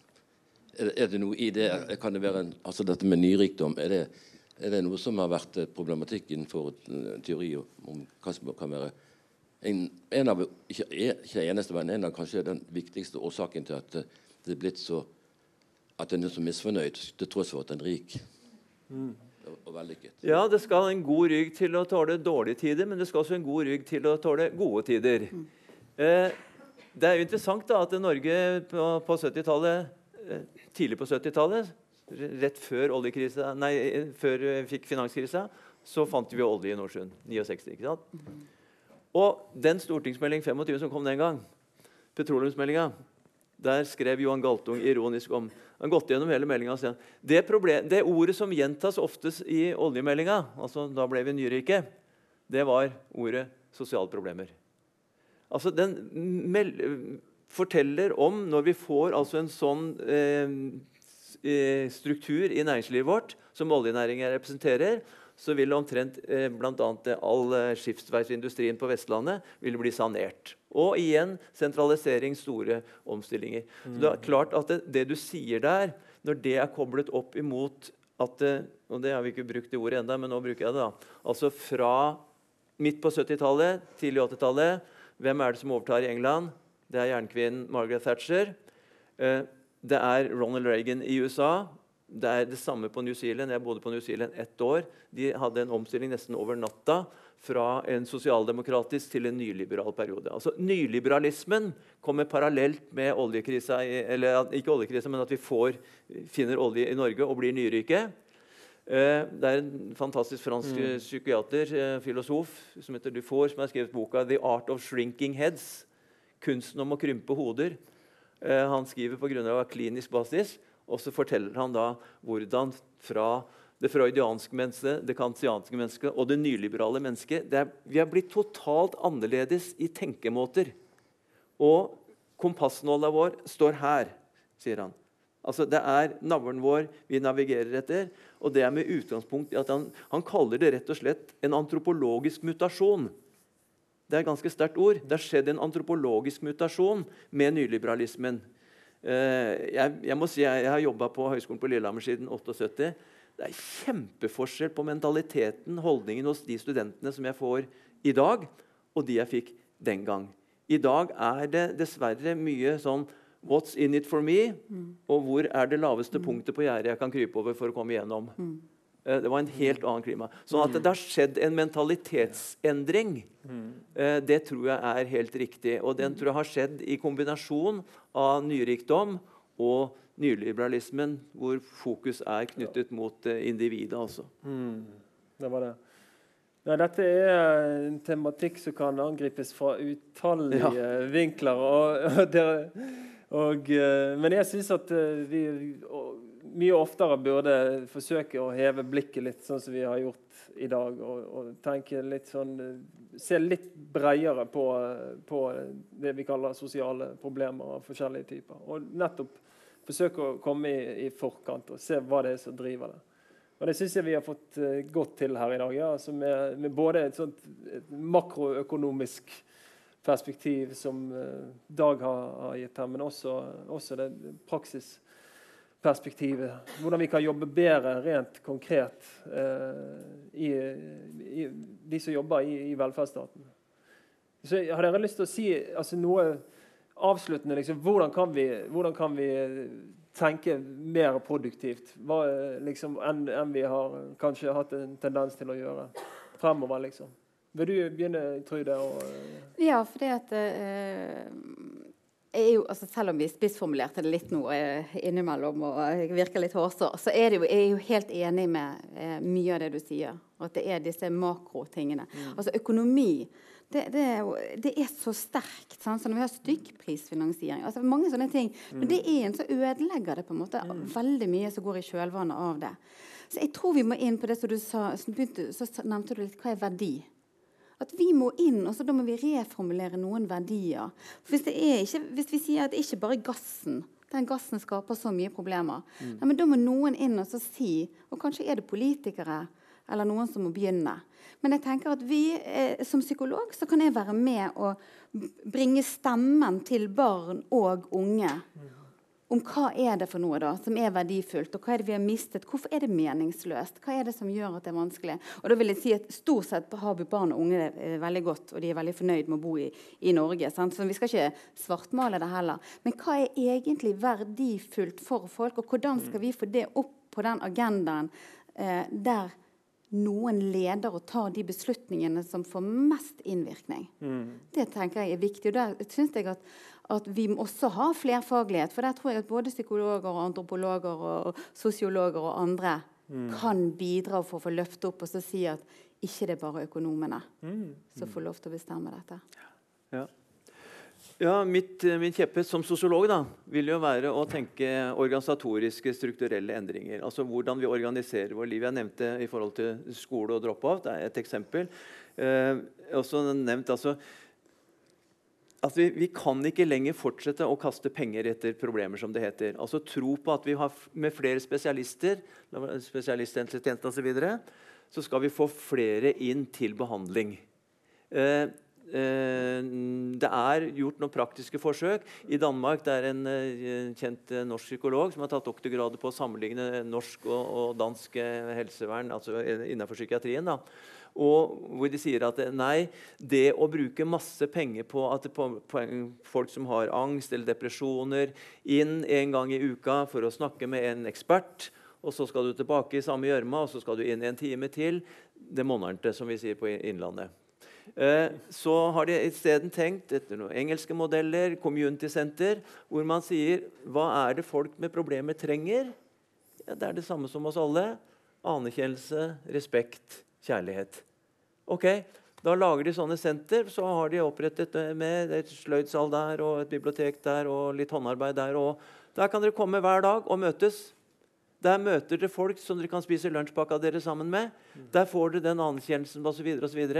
Er, er, det noe i det? Kan det være en, altså dette med nyrikdom, er det er det noe som har vært problematikk innenfor eh, teori om hva som kan være en, en av, ikke, ikke eneste, men en av kanskje den viktigste årsaken til at eh, det er blitt så at en er så misfornøyd, til tross for at en er rik mm. og vellykket. Ja, det skal en god rygg til å tåle dårlige tider, men det skal også en god rygg til å tåle gode tider. Mm. Eh, det er jo interessant da, at Norge på, på 70-tallet, tidlig på 70-tallet rett før, nei, før vi fikk finanskrisa, så fant vi olje i Nordsjøen. 69, ikke sant? Og den stortingsmelding 25 som kom den gang, petroleumsmeldinga, der skrev Johan Galtung ironisk om Han gått gjennom hele meldinga og sier det, det ordet som gjentas oftest i oljemeldinga, altså da ble vi nyrike, det var ordet sosiale problemer. Altså, den forteller om når vi får altså en sånn eh, struktur i næringslivet vårt som oljenæringen representerer, så vil omtrent eh, bl.a. all eh, skipsverftsindustrien på Vestlandet vil bli sanert. Og igjen sentralisering, store omstillinger. Mm. Så det er klart at det, det, du sier der, når det er koblet opp imot at og det har vi ikke brukt det ordet enda, men nå bruker jeg det. da, altså Fra midt på 70-tallet, tidlig 80-tallet, hvem er det som overtar i England? Det er jernkvinnen Margaret Thatcher. Eh, det er Ronald Reagan i USA. Det er det samme på New Zealand. Jeg bodde på New Zealand ett år. De hadde en omstilling nesten over natta fra en sosialdemokratisk til en nyliberal periode. Altså, Nyliberalismen kommer parallelt med oljekrisa, eller ikke oljekrisa, men at vi får, finner olje i Norge og blir nyrike. Eh, det er en fantastisk fransk mm. psykiater, eh, filosof, som heter Dufour, som har skrevet boka 'The Art of Shrinking Heads'. Kunsten om å krympe hoder. Eh, han skriver på grunn av klinisk basis Og så forteller han da hvordan fra det freudianske mennesket, det kantianske mennesket og det nyliberale mennesket er, Vi er blitt totalt annerledes i tenkemåter. Og kompassnåla vår står her, sier han. Altså, Det er navlen vår vi navigerer etter, og det er med utgangspunkt i at han, han kaller det rett og slett en antropologisk mutasjon. Det er et ganske sterkt ord. Det har skjedd en antropologisk mutasjon med nyliberalismen. Eh, jeg, jeg må si jeg, jeg har jobba på Høgskolen på Lillehammer siden 78. Det er kjempeforskjell på mentaliteten, holdningen hos de studentene som jeg får i dag, og de jeg fikk den gang. I dag er det dessverre mye sånn What's in it for me? Mm. Og hvor er det laveste punktet på gjerdet jeg kan krype over for å komme igjennom? Mm. Eh, det var en helt annen klima. Så at det har skjedd en mentalitetsendring, eh, det tror jeg er helt riktig. Og den tror jeg har skjedd i kombinasjon av nyrikdom og nyliberalismen, hvor fokus er knyttet mot eh, individet. altså. Mm, det var det. Ja, dette er en tematikk som kan angripes fra utallige ja. vinkler. Og, og, og, men jeg syns at vi mye oftere burde forsøke å heve blikket litt, sånn som vi har gjort i dag. Og, og tenke litt sånn Se litt bredere på, på, det vi kaller sosiale problemer av forskjellige typer. Og nettopp forsøke å komme i, i, forkant og se hva det er som driver det. Og Det syns jeg vi har fått uh, godt til her i dag. Ja, altså med, med, både et, sånt, et makroøkonomisk perspektiv som uh, Dag har, har, gitt her, men også, også det praksisperspektivet. Hvordan vi kan jobbe bedre rent konkret eh, i, i, de som jobber i, i velferdsstaten. Så har dere lyst til å si altså, noe avsluttende, liksom, hvordan, kan vi, hvordan, kan vi, tenke mer produktivt hva, liksom, enn, enn, vi har kanskje hatt en tendens til å gjøre fremover? liksom? Vil du begynne, Trude? Og, ja, for det at uh, jo, altså selv om vi spissformulerte det litt nå eh, innimellom og virker litt hårsår, så er, det jo, er jeg jo helt enig med eh, mye av det du sier. At det er disse makrotingene. Mm. Altså økonomi det, det, er jo, det, er så sterkt. Sant? Så når vi har stykkprisfinansiering altså Mange sånne ting. Mm. Men det er en så ødelegger det på en måte mm. veldig mye som går i kjølvannet av det. Så jeg tror vi må inn på det som du sa, begynte, så nevnte du litt hva er verdi. At vi må inn, og så da må vi reformulere noen verdier. For hvis, ikke, hvis vi sier at det ikke bare er gassen den gassen skaper så mye problemer. Mm. Nei, men Da må noen inn og si, og kanskje er det politikere eller noen som må begynne. Men jeg tenker at vi, eh, som psykolog så kan jeg være med og bringe stemmen til barn og unge om hva er det for noe da, som er verdifullt, og hva er det vi har mistet. Hvorfor er det meningsløst? Hva er det som gjør at det er vanskelig? Og da vil jeg si at Stort sett har vi barn og unge det eh, veldig godt, og de er veldig fornøyd med å bo i, i Norge. Sant? Så vi skal ikke svartmale det heller. Men hva er egentlig verdifullt for folk, og hvordan skal vi få det opp på den agendaen eh, der noen leder og tar de beslutningene som får mest innvirkning. Mm. Det tenker jeg er viktig. og Der syns jeg at, at, vi også har flerfaglighet. For der tror jeg at både psykologer og antropologer og sosiologer og andre mm. kan bidra for å få løfte opp og så si at ikke det er bare økonomene mm. som får lov til å bestemme dette. Ja. Ja, mitt, eh, Min kjepphest som sosiolog da, vil jo være å tenke organisatoriske, strukturelle endringer. Altså Hvordan vi organiserer vårt liv. Jeg nevnte i forhold til skole og drop-out. Det er et eksempel. Eh, også nevnt altså, at vi, kan ikke lenger fortsette å kaste penger etter problemer, som det heter. Altså Tro på at vi har med flere spesialister, spesialisthelsetjenesten osv., så, videre, så skal vi få flere inn til behandling. Eh, Eh, det er gjort noen praktiske forsøk. I Danmark det er en eh, kjent eh, norsk psykolog som har tatt doktorgrader på å sammenligne norsk og, og dansk helsevern altså innenfor psykiatrien. da. Og hvor de sier at nei, det å bruke masse penger på, på, på, folk som har angst eller depresjoner, inn en gang i uka for å snakke med en ekspert, og så skal du tilbake i samme gjørma, og så skal du inn en time til, det monner ikke, som vi sier på Innlandet. Eh, så har de isteden tenkt etter noen engelske modeller, community center, hvor man sier hva er det folk med problemer trenger? Ja, det er det samme som oss alle. Anerkjennelse, respekt, kjærlighet. Ok, Da lager de sånne senter. Så har de opprettet med et sløydsal der og et bibliotek der og litt håndarbeid der. og Der kan dere komme hver dag og møtes. Der møter dere folk som dere kan spise lunsjpakka dere sammen med. Der får dere den anerkjennelsen osv.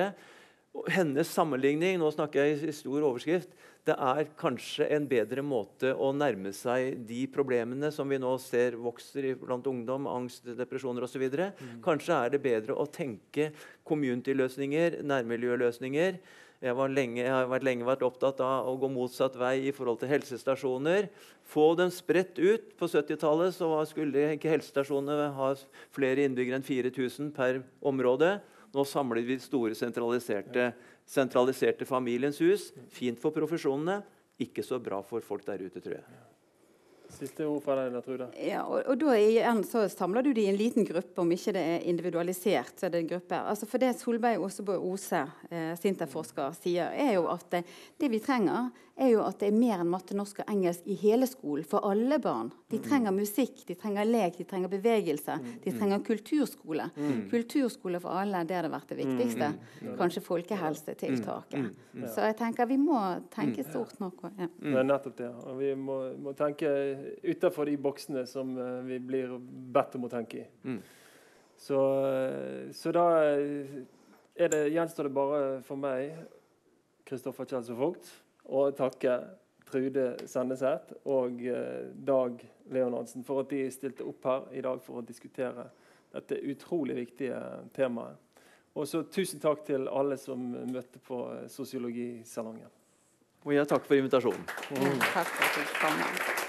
Hennes sammenligning nå snakker jeg i stor overskrift, det er kanskje en bedre måte å nærme seg de problemene som vi nå ser vokser blant ungdom, angst, depresjoner osv. Mm. Kanskje er det bedre å tenke community-løsninger, nærmiljøløsninger. Jeg, lenge, jeg, har vært lenge vært opptatt av å gå motsatt vei i forhold til helsestasjoner. Få dem spredt ut. På 70-tallet skulle ikke helsestasjonene ha flere innbyggere enn 4000 per område. Nå samler vi store sentraliserte, sentraliserte Familiens hus. Fint for profesjonene, ikke så bra for folk der ute, tror jeg. Siste ord fra deg, Trude. Ja, og, og, da igjen så samler du de i en liten gruppe, om ikke det er individualisert. så er det en gruppe. Altså For det Solveig Osebø Ose, eh, Sintef-forsker, sier, er jo at det, det, vi trenger, er jo at det er mer enn matte, norsk og engelsk i hele skolen. For alle barn. De trenger musikk, de trenger lek, de trenger bevegelse. De trenger kulturskole. Kulturskole for alle, det hadde vært det viktigste. Kanskje folkehelsetiltaket. Så jeg tenker vi må tenke stort nok. Ja. Det er nettopp det. Og vi må, må tenke utenfor de boksene som uh, vi blir bedt om å tenke i. Mm. Så, uh, så, da er det, gjenstår det bare for meg, Kristoffer Kjelsrud Vogt, å takke Trude Sandeseth og uh, Dag Leonardsen for at de stilte opp her i dag for å diskutere dette utrolig viktige temaet. Og så tusen takk til alle som møtte på Sosiologisalongen. Og jeg takker for invitasjonen. Mm. Takk for at du kom.